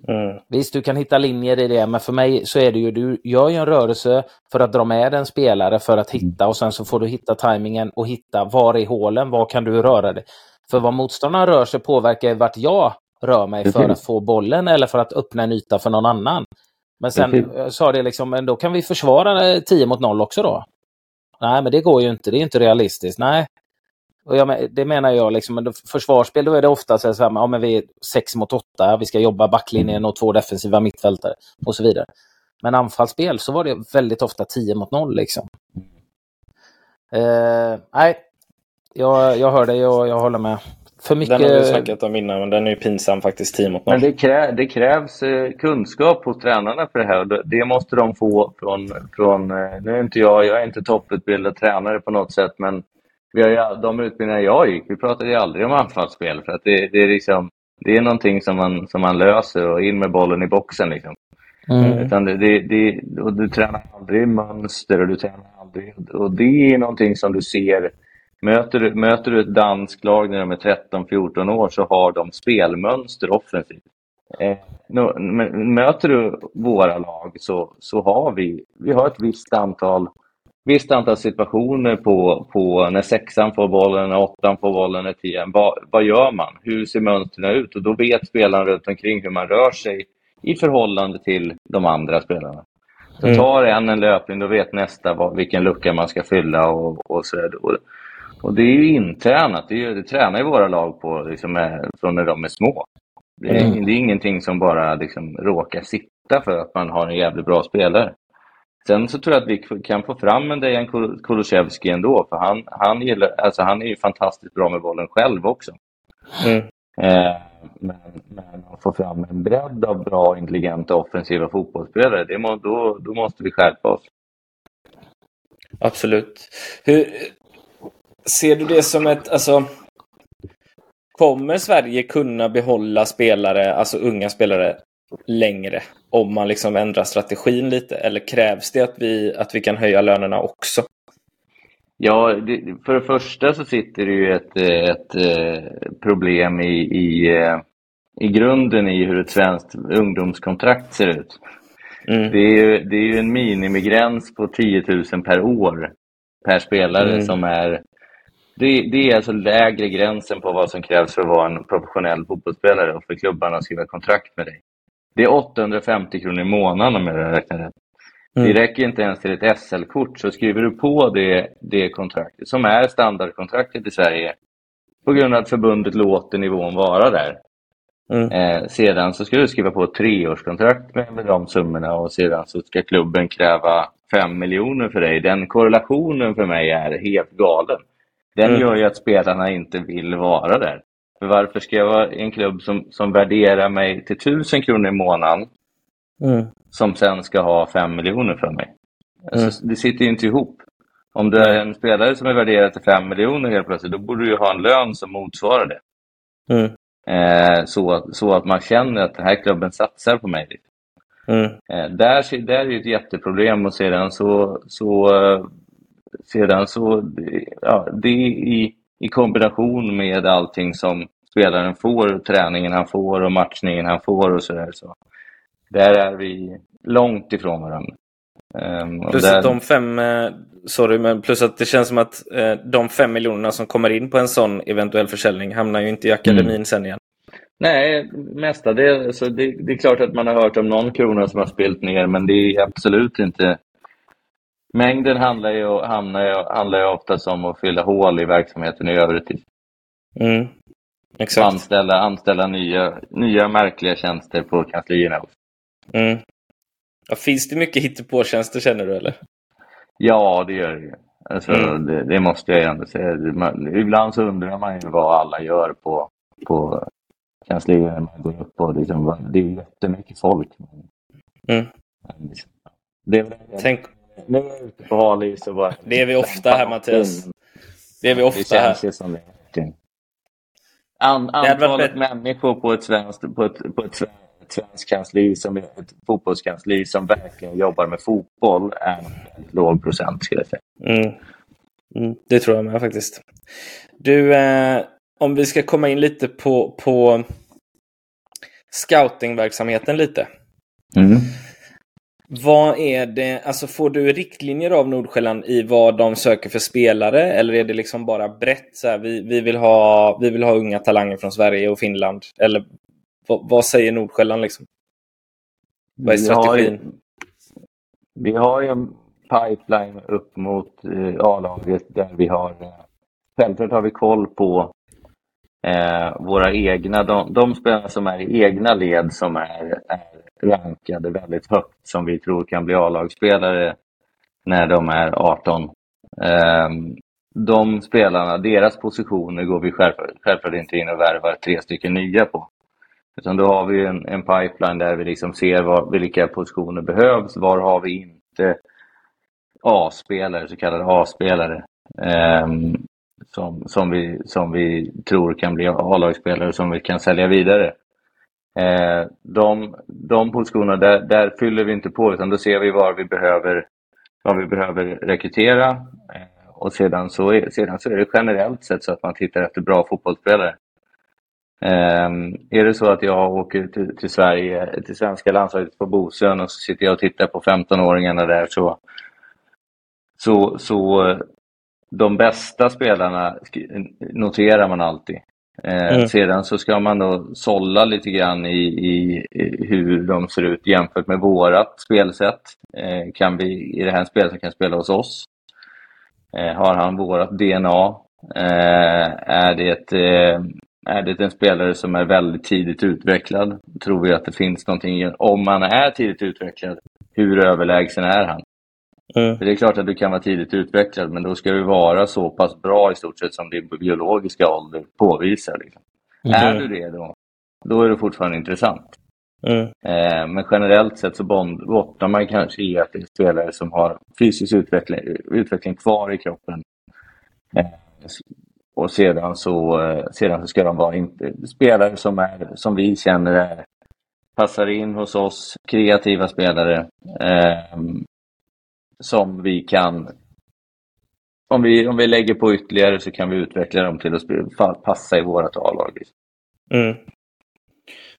Mm. Visst, du kan hitta linjer i det, men för mig så är det ju, du gör ju en rörelse för att dra med en spelare för att hitta och sen så får du hitta tajmingen och hitta var i hålen, var kan du röra dig? För vad motståndaren rör sig påverkar vart jag rör mig för att få bollen eller för att öppna en yta för någon annan. Men sen sa det liksom, men då kan vi försvara 10 mot 0 också då? Nej, men det går ju inte, det är inte realistiskt. Nej, och jag, det menar jag, liksom, försvarsspel då är det ofta så här, ja, men vi är 6 mot 8, vi ska jobba backlinjen och två defensiva mittfältare och så vidare. Men anfallsspel så var det väldigt ofta 10 mot 0 liksom. Eh, nej, jag, jag hör dig och jag håller med. För mycket... Den har vi snackat om innan, men den är ju pinsam faktiskt, 10 mot 0. Men det, krä, det krävs eh, kunskap hos tränarna för det här. Det måste de få från, från eh, nu är inte jag, jag är inte topputbildad tränare på något sätt, men vi har ju, de utbildningar jag gick, vi pratade ju aldrig om anfallsspel för att det, det, är liksom, det är någonting som man, som man löser och in med bollen i boxen. Liksom. Mm. Utan det, det, det, och du tränar aldrig mönster och du tränar aldrig... Och det är någonting som du ser. Möter du, möter du ett danskt lag när de är 13-14 år så har de spelmönster offensivt. Eh, möter du våra lag så, så har vi, vi har ett visst antal visst antal situationer på, på när sexan får bollen, när åttan får bollen, när tian. Vad, vad gör man? Hur ser mönstren ut? Och då vet spelarna runt omkring hur man rör sig i förhållande till de andra spelarna. Så mm. tar en en löpning, då vet nästa vad, vilken lucka man ska fylla och, och så och, och det är ju intränat. Det, är, det tränar ju våra lag på liksom, från när de är små. Det är, mm. det är ingenting som bara liksom, råkar sitta för att man har en jävligt bra spelare. Sen så tror jag att vi kan få fram en Dejan Kulusevski ändå, för han, han, gillar, alltså han är ju fantastiskt bra med bollen själv också. Mm. Eh, men, men att få fram en bredd av bra, intelligenta, offensiva fotbollsspelare, det må, då, då måste vi skärpa oss. Absolut. Hur, ser du det som ett, alltså, kommer Sverige kunna behålla spelare, alltså unga spelare, längre om man liksom ändrar strategin lite? Eller krävs det att vi, att vi kan höja lönerna också? Ja, det, för det första så sitter det ju ett, ett, eh, problem i, i, eh, i grunden i hur ett svenskt ungdomskontrakt ser ut. Mm. Det, är ju, det är ju en minimigräns på 10 000 per år per spelare mm. som är det, det, är alltså lägre gränsen på vad som krävs för att vara en professionell fotbollsspelare och för klubbarna att skriva kontrakt med dig. Det är 850 kronor i månaden om jag räknar rätt. Mm. Det räcker inte ens till ett SL-kort, så skriver du på det, det kontraktet, som är standardkontraktet i Sverige, på grund av att förbundet låter nivån vara där. Mm. Eh, sedan så ska du skriva på ett treårskontrakt med, med de summorna och sedan så ska klubben kräva 5 miljoner för dig. Den korrelationen för mig är helt galen. Den mm. gör ju att spelarna inte vill vara där. För varför ska jag vara i en klubb som, som värderar mig till tusen kronor i månaden mm. som sen ska ha fem miljoner för mig? Alltså, mm. Det sitter ju inte ihop. Om du är en spelare som är värderad till fem miljoner helt plötsligt, då borde du ha en lön som motsvarar det. Mm. Eh, så, så att man känner att den här klubben satsar på mig. Mm. Eh, där, där är ett jätteproblem och sedan så, så, sedan så ja, det i, i kombination med allting som spelaren får, träningen han får och matchningen han får och sådär. Så där är vi långt ifrån varandra. Um, plus där... att de fem, eh, sorry, men plus att det känns som att eh, de fem miljonerna som kommer in på en sån eventuell försäljning hamnar ju inte i akademin mm. sen igen. Nej, mestadels. Så det, det är klart att man har hört om någon krona som har spilt ner, men det är absolut inte... Mängden handlar ju, handlar, handlar ju oftast om att fylla hål i verksamheten i övrigt. Mm. Exakt. Anställa, anställa nya, nya märkliga tjänster på kanslierna. Mm. Ja, finns det mycket hittepåtjänster känner du eller? Ja, det gör det alltså, mm. det, det, måste jag ändå säga. Ibland så undrar man ju vad alla gör på, på kanslierna man går upp på. Liksom, det är jättemycket folk. Mm. Det är, Tänk... Nu är jag ute på hal och bara... Det är vi ofta här Mattias. Det är vi ofta här. Det som det. An, antalet människor på ett svenskt, på ett, på ett svenskt kansli, som ett fotbollskansli som verkligen jobbar med fotboll är en låg procent skulle jag säga. Mm. Mm, det tror jag med faktiskt. Du, eh, om vi ska komma in lite på, på scoutingverksamheten lite. Mm. Vad är det, alltså får du riktlinjer av Nordsjälland i vad de söker för spelare eller är det liksom bara brett så här, vi, vi, vill ha, vi vill ha unga talanger från Sverige och Finland? Eller vad, vad säger Nordsjälland liksom? Vad är strategin? Vi har, vi har ju en pipeline upp mot eh, A-laget där vi har eh, Självklart har vi koll på eh, våra egna, de, de spelarna som är i egna led som är, är rankade väldigt högt som vi tror kan bli A-lagsspelare när de är 18. Ehm, de spelarna, deras positioner går vi självklart inte in och värvar tre stycken nya på. Utan då har vi en, en pipeline där vi liksom ser var, vilka positioner behövs, var har vi inte A-spelare, så kallade A-spelare. Ehm, som, som, vi, som vi tror kan bli A-lagsspelare som vi kan sälja vidare. Eh, de, de positionerna, där, där, fyller vi inte på utan då ser vi var vi behöver, var vi behöver rekrytera. Eh, och sedan så, är, sedan så är det generellt sett så att man tittar efter bra fotbollsspelare. Eh, är det så att jag åker till, till Sverige, till svenska landslaget på Bosön och så sitter jag och tittar på 15-åringarna där så, så, så eh, de bästa spelarna noterar man alltid. Eh, mm. Sedan så ska man då sålla lite grann i, i, i, hur de ser ut jämfört med vårat spelsätt. Eh, kan vi, är det här som kan spela hos oss? Eh, har han vårat DNA? Eh, är, det, eh, är det en spelare som är väldigt tidigt utvecklad? Tror vi att det finns någonting, om man är tidigt utvecklad, hur överlägsen är han? Mm. För det är klart att du kan vara tidigt utvecklad, men då ska du vara så pass bra i stort sett som din biologiska ålder påvisar. Liksom. Mm. Är du det då, då är det fortfarande intressant. Mm. Eh, men generellt sett så bottnar man kanske i att det är spelare som har fysisk utveckling, utveckling kvar i kroppen. Eh, och sedan så, eh, sedan så ska de vara inte, spelare som, är, som vi känner är, passar in hos oss, kreativa spelare. Eh, som vi kan om vi, om vi lägger på ytterligare så kan vi utveckla dem till att passa i vårt A-lag. Mm.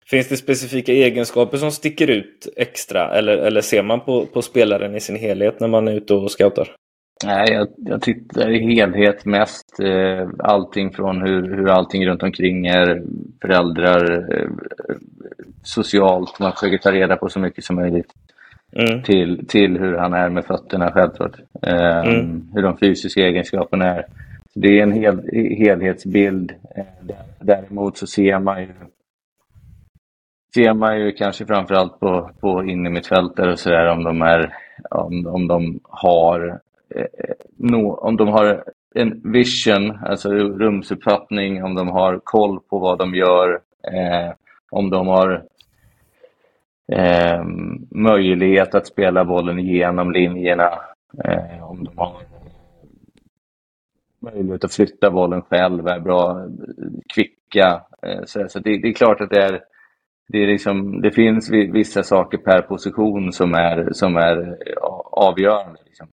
Finns det specifika egenskaper som sticker ut extra eller, eller ser man på, på spelaren i sin helhet när man är ute och scoutar? Nej, jag, jag tittar i helhet mest. Eh, allting från hur, hur allting runt omkring är, föräldrar, eh, socialt. Man försöker ta reda på så mycket som möjligt mm. till, till hur han är med fötterna självklart. Eh, mm. Hur de fysiska egenskaperna är. Så det är en hel, helhetsbild. Eh, däremot så ser man ju ser man ju kanske framförallt på, på innermittfältare och sådär om de är om, om de har eh, no, om de har en vision, alltså rumsuppfattning, om de har koll på vad de gör, eh, om de har eh, möjlighet att spela bollen igenom linjerna. Eh, om de har möjlighet att flytta bollen själv, är bra kvicka. Eh, så, så det, det, är klart att det är det, är liksom, det finns vissa saker per position som är, som är avgörande. Liksom.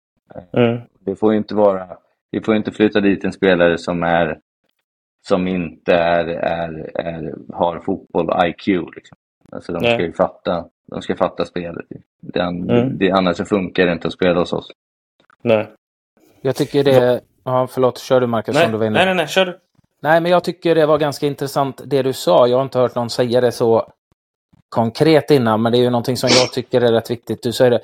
Mm. Det får inte vara, vi får inte flytta dit en spelare som, är, som inte är, är, är, har fotboll-IQ. Liksom. Alltså de ska ju fatta, de ska fatta spelet. Den, mm. det, annars så funkar det inte att spela hos oss. Nej. Jag tycker det... Ja, förlåt, kör du Marcus? Nej, nej, nej, nej, kör du. Nej, men jag tycker det var ganska intressant det du sa. Jag har inte hört någon säga det så konkret innan, men det är ju någonting som jag tycker är rätt viktigt. Du säger det,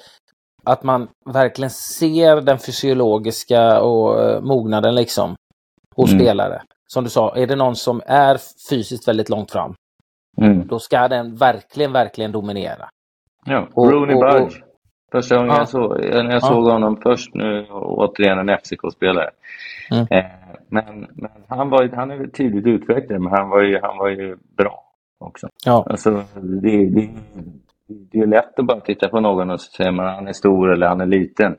att man verkligen ser den fysiologiska och uh, mognaden liksom hos mm. spelare. Som du sa, är det någon som är fysiskt väldigt långt fram, mm. då ska den verkligen, verkligen dominera. Ja, och, Rooney Budge. Första gången ja. jag, såg, när jag såg honom först nu, återigen en FCK-spelare. Mm. Eh, men, men han, var, han är tydligt utvecklad, men han var ju, han var ju bra också. Ja. Alltså, det, det, det är lätt att bara titta på någon och säga att han är stor eller han är liten.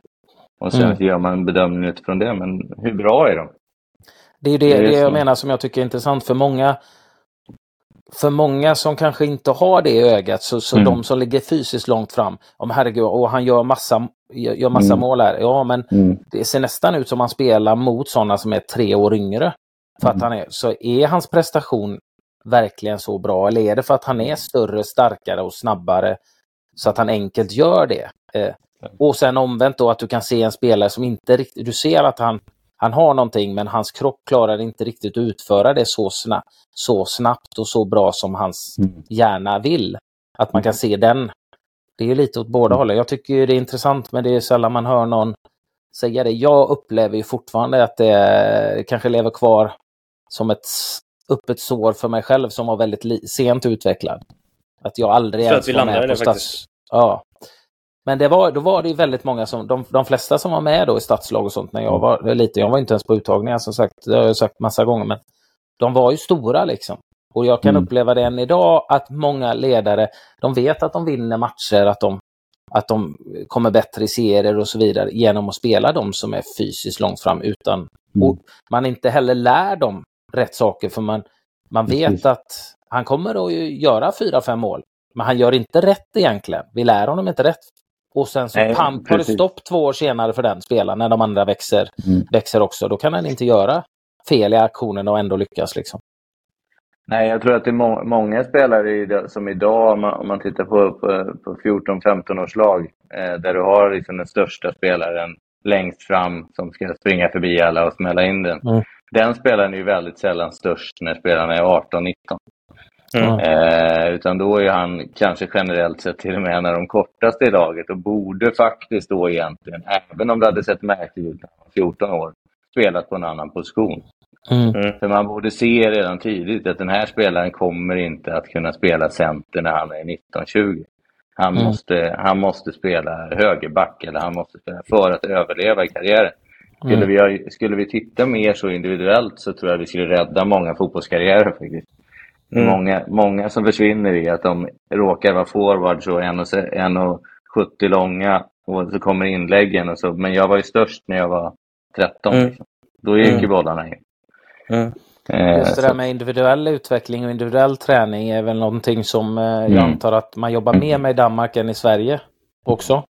Och sen mm. gör man en bedömning utifrån det. Men hur bra är de? Det är det, det, är det jag menar som jag tycker är intressant. För många, för många som kanske inte har det i ögat, så, så mm. de som ligger fysiskt långt fram, om herregud, och han gör massa, gör massa mm. mål här. Ja, men mm. det ser nästan ut som han spelar mot sådana som är tre år yngre. För att mm. han är, så är hans prestation verkligen så bra? Eller är det för att han är större, starkare och snabbare så att han enkelt gör det? Eh, och sen omvänt då att du kan se en spelare som inte riktigt, du ser att han, han har någonting men hans kropp klarar inte riktigt att utföra det så, sna, så snabbt och så bra som hans mm. hjärna vill. Att man kan se den. Det är lite åt båda mm. hållen. Jag tycker det är intressant men det är sällan man hör någon säga det. Jag upplever ju fortfarande att det kanske lever kvar som ett öppet sår för mig själv som var väldigt sent utvecklad. Att jag aldrig ens var med på stats... Ja. Men det var, då var det väldigt många som, de, de flesta som var med då i stadslag och sånt när jag var liten, jag var inte ens på uttagningar som sagt, det har jag sagt massa gånger, men de var ju stora liksom. Och jag kan mm. uppleva det än idag att många ledare, de vet att de vinner matcher, att de, att de kommer bättre i serier och så vidare genom att spela de som är fysiskt långt fram utan, mm. man inte heller lär dem rätt saker för man, man vet Precis. att han kommer att göra fyra, fem mål. Men han gör inte rätt egentligen. Vi lär honom inte rätt. Och sen så pam, tar det stopp två år senare för den spelaren när de andra växer, mm. växer också. Då kan han inte göra fel i aktionen och ändå lyckas. Liksom. Nej, jag tror att det är må många spelare som idag, om man, om man tittar på, på, på 14-15 års lag, eh, där du har liksom den största spelaren längst fram som ska springa förbi alla och smälla in den. Mm. Den spelaren är ju väldigt sällan störst när spelarna är 18-19. Mm. Eh, utan då är han kanske generellt sett till och med en av de kortaste i laget och borde faktiskt då egentligen, även om det hade sett märkligt ut när han var 14 år, spelat på en annan position. Mm. mm. För man borde se redan tidigt att den här spelaren kommer inte att kunna spela center när han är 19-20. Han, mm. måste, han måste spela högerback eller han måste spela för att överleva i karriären. Skulle, mm. vi, skulle vi titta mer så individuellt så tror jag vi skulle rädda många fotbollskarriärer faktiskt. Mm. Många, många som försvinner i att de råkar vara forwards och 1,70 långa och så kommer inläggen och så. Men jag var ju störst när jag var 13. Mm. Liksom. Då gick mm. ju bollarna in. Mm. Eh, Just det där med individuell utveckling och individuell träning är väl någonting som eh, jag mm. antar att man jobbar mer med i Danmark än i Sverige också?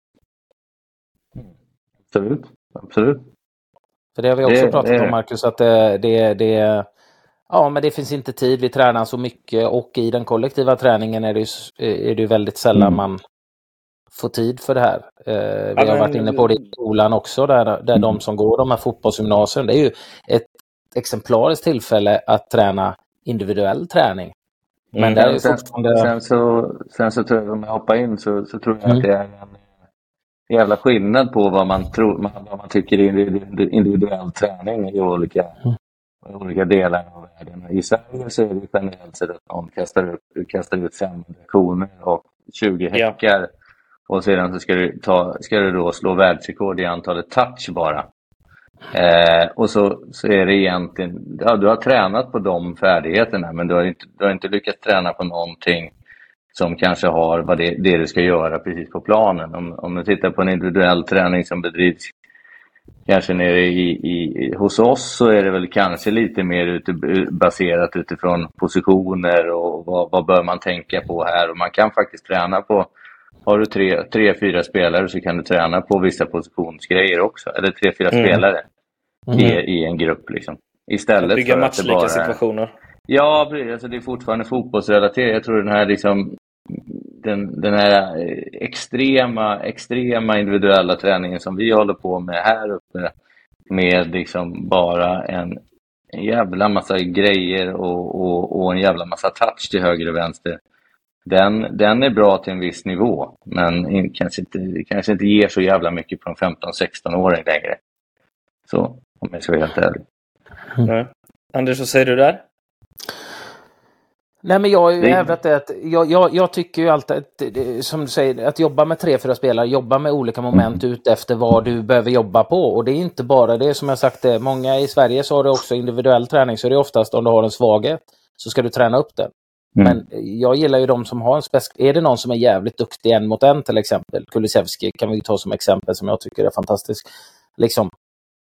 Absolut. Absolut. För det har vi också det, pratat det... om Marcus, att det, det, det, ja, men det finns inte tid. Vi tränar så mycket och i den kollektiva träningen är det, är det väldigt sällan mm. man får tid för det här. Eh, vi har varit inne på det i skolan också, där, där mm. de som går de här fotbollsgymnasierna, det är ju ett exemplariskt tillfälle att träna individuell träning. Men mm. där är sen, fortfarande... sen, så, sen så tror jag, om jag hoppar in, så, så tror jag mm. att det är en jävla skillnad på vad man, tror, vad man tycker är individuell träning i olika, mm. Olika delar av världen. I Sverige så är det generellt sett att någon kastar, upp, kastar ut 500 koner och 20 häckar. Ja. Och sedan så ska du, ta, ska du då slå världsrekord i antalet touch bara. Eh, och så, så är det egentligen, ja, du har tränat på de färdigheterna men du har inte, du har inte lyckats träna på någonting som kanske har vad det, det du ska göra precis på planen. Om, om du tittar på en individuell träning som bedrivs kanske nere i, i, hos oss så är det väl kanske lite mer ute, baserat utifrån positioner och vad, vad bör man tänka på här. Och man kan faktiskt träna på, har du tre, tre fyra spelare så kan du träna på vissa positionsgrejer också. Eller tre, fyra mm. spelare mm. I, i en grupp. Liksom. Istället bygga matchlika situationer. Ja, alltså det är fortfarande fotbollsrelaterat. Jag tror den här liksom den, den här extrema, extrema individuella träningen som vi håller på med här uppe med liksom bara en, en jävla massa grejer och, och, och en jävla massa touch till höger och vänster. Den, den är bra till en viss nivå, men kanske inte, kanske inte ger så jävla mycket på en 15-16-åring längre. Så, om jag ska vara helt ärlig. Mm. Anders, vad säger du där? Nej, men jag har ju hävdat det att jag, jag, jag, tycker ju alltid att, som du säger, att jobba med tre, fyra spelare, jobba med olika moment mm. ut efter vad du behöver jobba på. Och det är inte bara det som jag sagt, det, många i Sverige så har du också individuell träning, så det är oftast om du har en svaghet så ska du träna upp den. Mm. Men jag gillar ju de som har en spec. Är det någon som är jävligt duktig en mot en till exempel, Kulusevski kan vi ta som exempel som jag tycker är fantastisk. Liksom,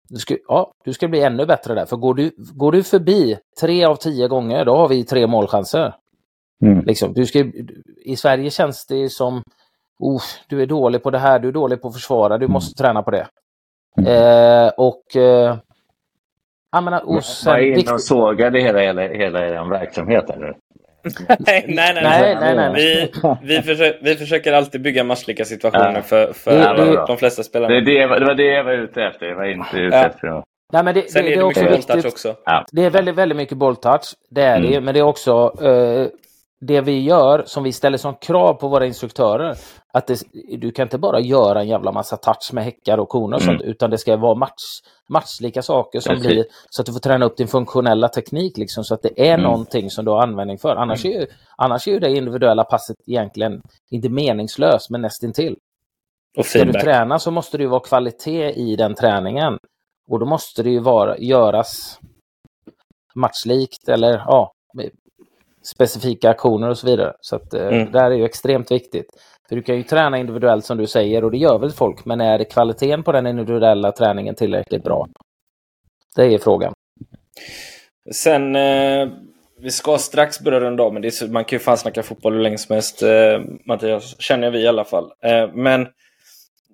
du ska, ja, du ska bli ännu bättre där. För går du, går du förbi tre av tio gånger, då har vi tre målchanser. Mm. Liksom, du ska, I Sverige känns det som, oh, du är dålig på det här, du är dålig på att försvara, du måste träna på det. Mm. Eh, och eh, jag menar, och sen, Var inne och sågade hela, hela, hela er verksamhet eller? nej, nej, nej, nej, nej, Vi, vi, försöker, vi försöker alltid bygga matchlika situationer för, för det, det, de flesta spelarna. Det, det, det var det jag var ute efter. Jag var inte ute ja. efter att... Nej, men det, Sen det, är det, också viktigt. Också. Ja. Det är väldigt, väldigt mycket bolltouch. Det är mm. det. Men det är också uh, det vi gör som vi ställer som krav på våra instruktörer. Att det, du kan inte bara göra en jävla massa touch med häckar och koner och mm. sånt, utan det ska vara match, matchlika saker som Precis. blir så att du får träna upp din funktionella teknik liksom, så att det är mm. någonting som du har användning för. Annars, mm. är ju, annars är ju det individuella passet egentligen inte meningslöst, men nästintill. Och Ska du träna så måste det ju vara kvalitet i den träningen. Och då måste det ju vara, göras matchlikt eller ja, specifika aktioner och så vidare. Så att, eh, mm. det här är ju extremt viktigt. För du kan ju träna individuellt som du säger och det gör väl folk, men är kvaliteten på den individuella träningen tillräckligt bra? Det är frågan. Sen, eh, vi ska strax börja runda av, men det är, man kan ju fan snacka fotboll hur länge som helst, eh, Mattias, känner vi i alla fall. Eh, men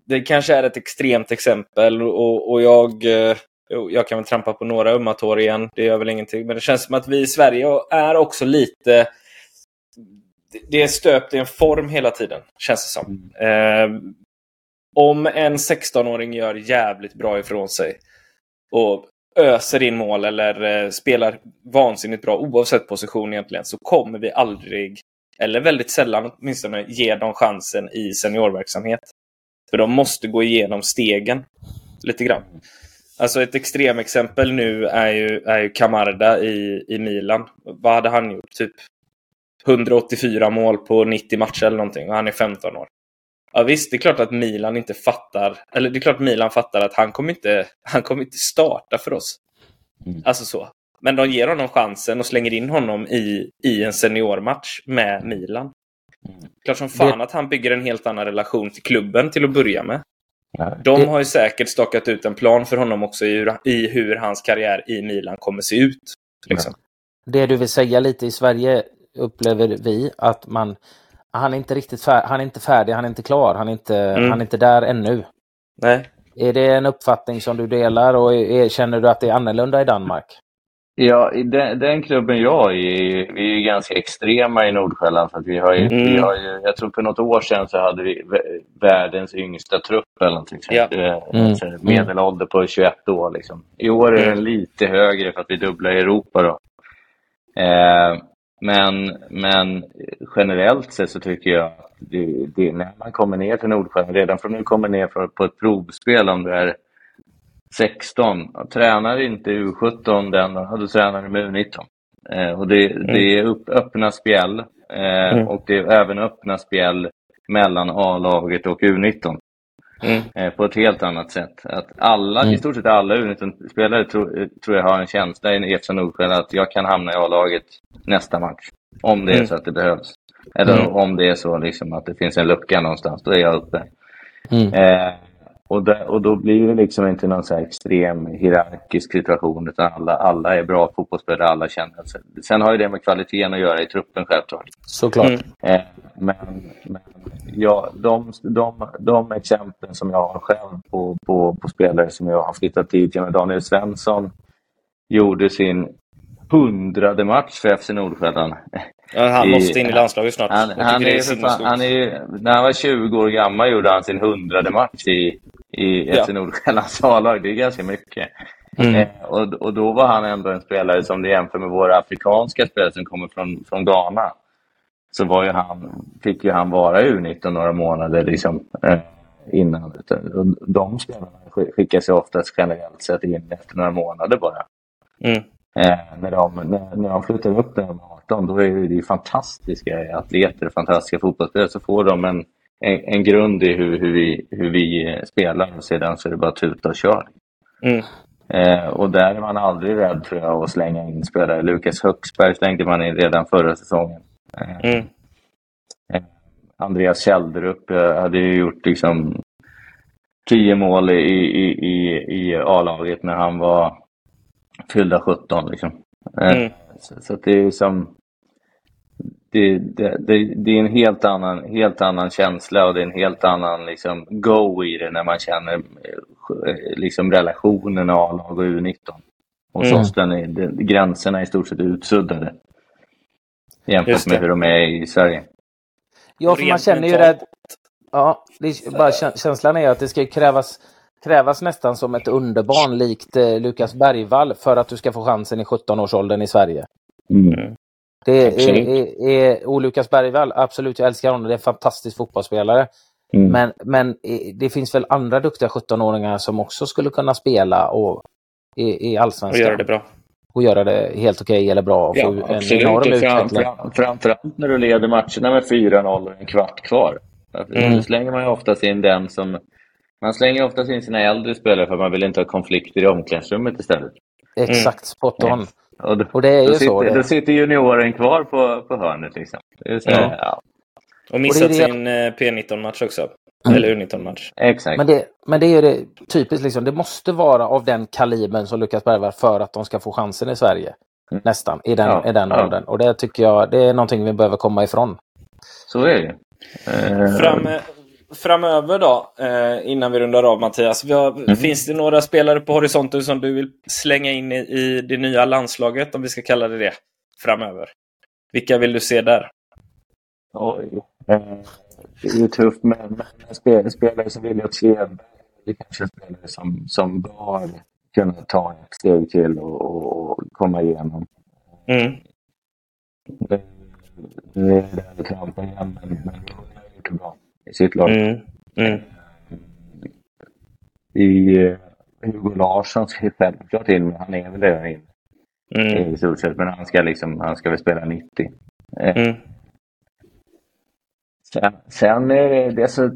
det kanske är ett extremt exempel och, och jag, eh, jag kan väl trampa på några ömma tår igen, det gör väl ingenting. Men det känns som att vi i Sverige är också lite... Det är stöpt i en form hela tiden, känns det som. Eh, om en 16-åring gör jävligt bra ifrån sig och öser in mål eller eh, spelar vansinnigt bra oavsett position egentligen så kommer vi aldrig, eller väldigt sällan åtminstone, ge dem chansen i seniorverksamhet. För de måste gå igenom stegen lite grann. Alltså ett extremexempel nu är ju, är ju Camarda i, i Milan. Vad hade han gjort? Typ 184 mål på 90 matcher eller någonting och han är 15 år. Ja visst, det är klart att Milan inte fattar, eller det är klart att Milan fattar att han kommer inte, han kommer inte starta för oss. Mm. Alltså så. Men de ger honom chansen och slänger in honom i, i en seniormatch med Milan. Mm. Klart som fan det... att han bygger en helt annan relation till klubben till att börja med. De har ju säkert stakat ut en plan för honom också i hur, i hur hans karriär i Milan kommer se ut. Liksom. Det du vill säga lite i Sverige upplever vi att man han är inte riktigt färdig, han är inte färdig, han är inte klar, han är inte, mm. han är inte där ännu. Nej. Är det en uppfattning som du delar och är, känner du att det är annorlunda i Danmark? Ja, den, den, klubben jag är i, vi är ju ganska extrema i Nordsjälland. För att vi har ju, mm. vi har ju, jag tror för något år sedan så hade vi världens yngsta trupp eller någonting. Ja. Mm. Medelålder på 21 år. Liksom. I år är den mm. lite högre för att vi dubblar i Europa. Då. Eh, men, men generellt sett så tycker jag att det, det, när man kommer ner till Nordsjälland, redan från du kommer ner på ett provspel om du är 16. Tränar inte U17 den, då tränar du med U19. Eh, och det, mm. det är upp, öppna spjäll eh, mm. och det är även öppna spjäll mellan A-laget och U19. Mm. Eh, på ett helt annat sätt. Att alla, mm. I stort sett alla U19-spelare tror, tror jag har en känsla i EFC Nordsjön att jag kan hamna i A-laget nästa match. Om det är mm. så att det behövs. Eller mm. om det är så liksom att det finns en lucka någonstans, då är jag uppe. Eh, och, där, och då blir det liksom inte någon så extrem hierarkisk situation utan alla, alla är bra fotbollsspelare, alla känner sig. Sen har ju det med kvaliteten att göra i truppen självklart. Såklart. Mm. Eh, men men ja, de, de, de exemplen som jag har själv på, på, på spelare som jag har flyttat dit, med Daniel Svensson gjorde sin hundrade match för FC Nordsjälland. Ja, han måste in i landslaget snart. Han, han, är, fan, han är, när han var 20 år gammal gjorde han sin hundrade match i, i ja. FC Nordsjällands A-lag. Det är ganska mycket. Mm. Eh, och, och då var han ändå en spelare som det jämför med våra afrikanska spelare som kommer från, från Ghana. Så var ju han, fick ju han vara U19 några månader liksom, eh, innan. De spelarna skickas ju oftast generellt sett in efter några månader bara. Mm. Eh, när, de, när, när de flyttar upp när de är 18, då är det fantastiska atleter, fantastiska fotbollsspelare. Så får de en, en, en grund i hur, hur, vi, hur vi eh, spelar och sedan så är det bara tuta och kör. Mm. Eh, och där är man aldrig rädd tror jag att slänga in spelare. Lukas Högsberg slängde man in redan förra säsongen. Eh, mm. eh, Andreas Kälderup eh, hade ju gjort liksom tio mål i, i, i, i A-laget när han var fyllda 17. Liksom. Eh, mm. Så, så det är som... Det, det, det, det, är en helt annan, helt annan känsla och det är en helt annan liksom, go i det när man känner eh, liksom, relationen A-lag och U19. Och mm. oss är det, gränserna är i stort sett utsuddade jämfört med hur de är i Sverige. Ja, för man känner ju det. Ja, det bara känslan är att det ska krävas krävas nästan som ett underbarn likt eh, Lukas Bergvall för att du ska få chansen i 17-årsåldern i Sverige. Mm. Det är, är, är, och Lukas Bergvall, absolut, jag älskar honom, det är en fantastisk fotbollsspelare. Mm. Men, men det finns väl andra duktiga 17-åringar som också skulle kunna spela och, i, i allsvenskan. Och göra det bra. Och göra det helt okej okay eller bra. Ja, få absolut. en enorm utveckling. Fram, framförallt när du leder matcherna med 4-0 och en kvart kvar. Mm. Då slänger man ju oftast in den som man slänger oftast in sina äldre spelare för att man vill inte ha konflikter i omklädningsrummet istället. Exakt, mm. spot on. Och, då, och det är ju sitter, så. Det. Då sitter junioren kvar på, på hörnet. Liksom. Så, ja. Ja. Och missat och sin eh, P19-match också. Mm. Eller U19-match. Exakt. Men det, men det är ju det typiskt, liksom, det måste vara av den kalibern som Lukas Bergvall för att de ska få chansen i Sverige. Mm. Nästan, i den, ja. i den åldern. Och det tycker jag det är någonting vi behöver komma ifrån. Så är det. Eh, Fram, framöver då, eh, innan vi rundar av Mattias. Mm. Finns det några spelare på horisonten som du vill slänga in i, det nya landslaget, om vi ska kalla det det, framöver? Vilka vill du se där? Oj. Eh, det är ju tufft, men, men spelare som William Svedberg, det kanske är spelare som, som bör kunna ta ett steg till och, och, komma igenom. Mm. Det, det är där trampar igen, men, men det har gjort det bra i sitt lag. Mm. Mm. I uh, Hugo Larsson ska självklart in, men han är väl redan inne. Mm. I stort sett, men han ska, liksom, han ska väl spela 90. Eh, mm. Sen, sen är det, det så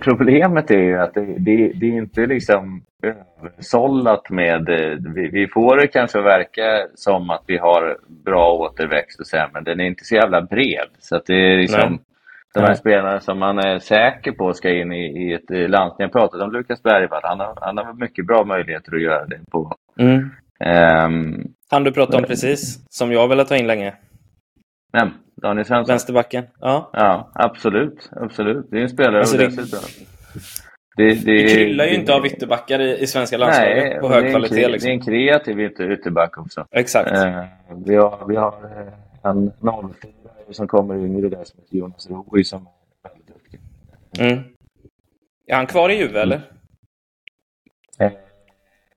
problemet är ju att det, det, det är inte liksom översållat med... Eh, vi, vi får det kanske verka som att vi har bra återväxt och så men den är inte så jävla bred. Så att det är liksom... Nej de här spelarna som man är säker på ska in i, i ett landslag. Jag pratade om Lukas Bergvall. Han har, han har mycket bra möjligheter att göra det på. Mm. Um, han du pratade om precis, som jag velat ta in länge. Vem? Daniel Svensson? Vänsterbacken? Ja. Ja, absolut. absolut. Det är en spelare alltså, det... Det, det, det kryllar ju inte av ytterbackar i, i svenska landslaget nej, på hög kvalitet. Liksom. Det är en kreativ ytterback också. Exakt. Uh, vi har, vi har eh, en 04 som kommer yngre där som heter Jonas Roy som är väldigt duktig. Mm. Är han kvar i Juve eller? Eh,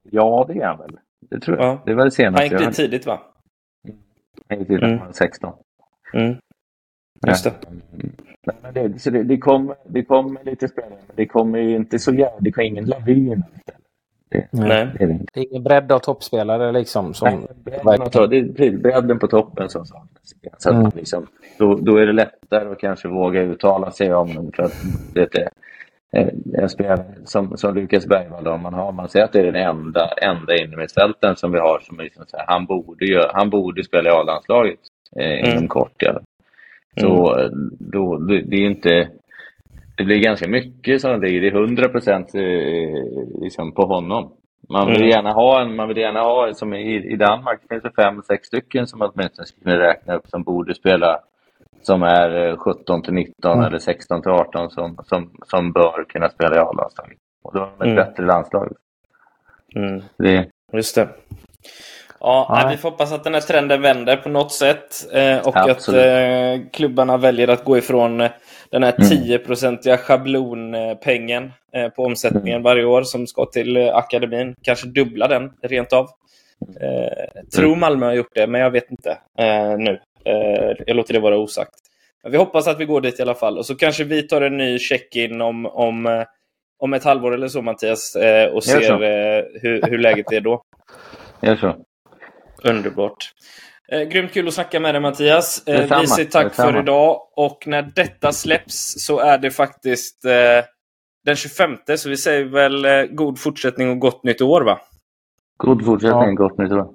ja, det är han väl. Det tror jag. Ja. Det var det senaste. Han gick dit tidigt va? Han gick dit när mm. han var 16. Mm. Just det. Nej, men det, så det, det, kommer, det kommer lite spelare, men det kommer inte så jävla... Det kommer ingen lavin. Det, Nej. Det, är det, det är ingen bredd av toppspelare liksom? Som Nej, bredden, det är bredden på toppen som. Så mm. liksom, då, då är det lättare att kanske våga uttala sig om dem. För att det är en spelare som, som Lukas Bergvall, om man, har, man säger att det är den enda, enda innermittfältaren som vi har som liksom så här, han, borde ju, han borde spela i A-landslaget eh, mm. inom kort. Ja. Så mm. då, det, det är inte det blir ganska mycket som ligger. Det är 100 procent eh, liksom på honom. Man vill mm. gärna ha en, man vill gärna ha, som i, i Danmark finns det fem, sex stycken som åtminstone skulle kunna räkna upp som borde spela som är 17 eh, till 19 mm. eller 16 till 18 som, som, som bör kunna spela i A-landslaget. Och då har de ett mm. bättre landslag. Mm. Det... Just det. Ja, nej. vi får hoppas att den här trenden vänder på något sätt. Eh, och Absolut. att eh, klubbarna väljer att gå ifrån eh, den här 10-procentiga schablonpengen eh, på omsättningen mm. varje år som ska till eh, akademin. Kanske dubbla den rent av. Eh, tror mm. Malmö har gjort det, men jag vet inte nu. jag låter det vara osagt. Men vi hoppas att vi går dit i alla fall. Och så kanske vi tar en ny check-in om, om, om ett halvår eller så, Mattias, och ser hur, hur läget är då. Gör så. Underbart. Eh, grymt kul att snacka med dig Mattias. Eh, vi säger tack för idag. Och när detta släpps så är det faktiskt eh, den 25. Så vi säger väl eh, god fortsättning och gott nytt år va? God fortsättning och gott nytt år.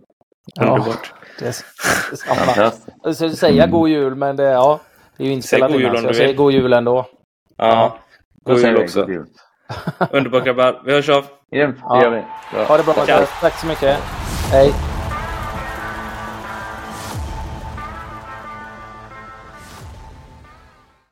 Underbart. Ja, det är. Jag skulle säga god jul men det, ja, det är ju inspelat innan så jag säger god jul ändå. Ja, god jul också. God jul. Underbart grabbar. Vi hörs av. Grymt, det gör vi. Bra. Ha det bra Tack så mycket. Hej.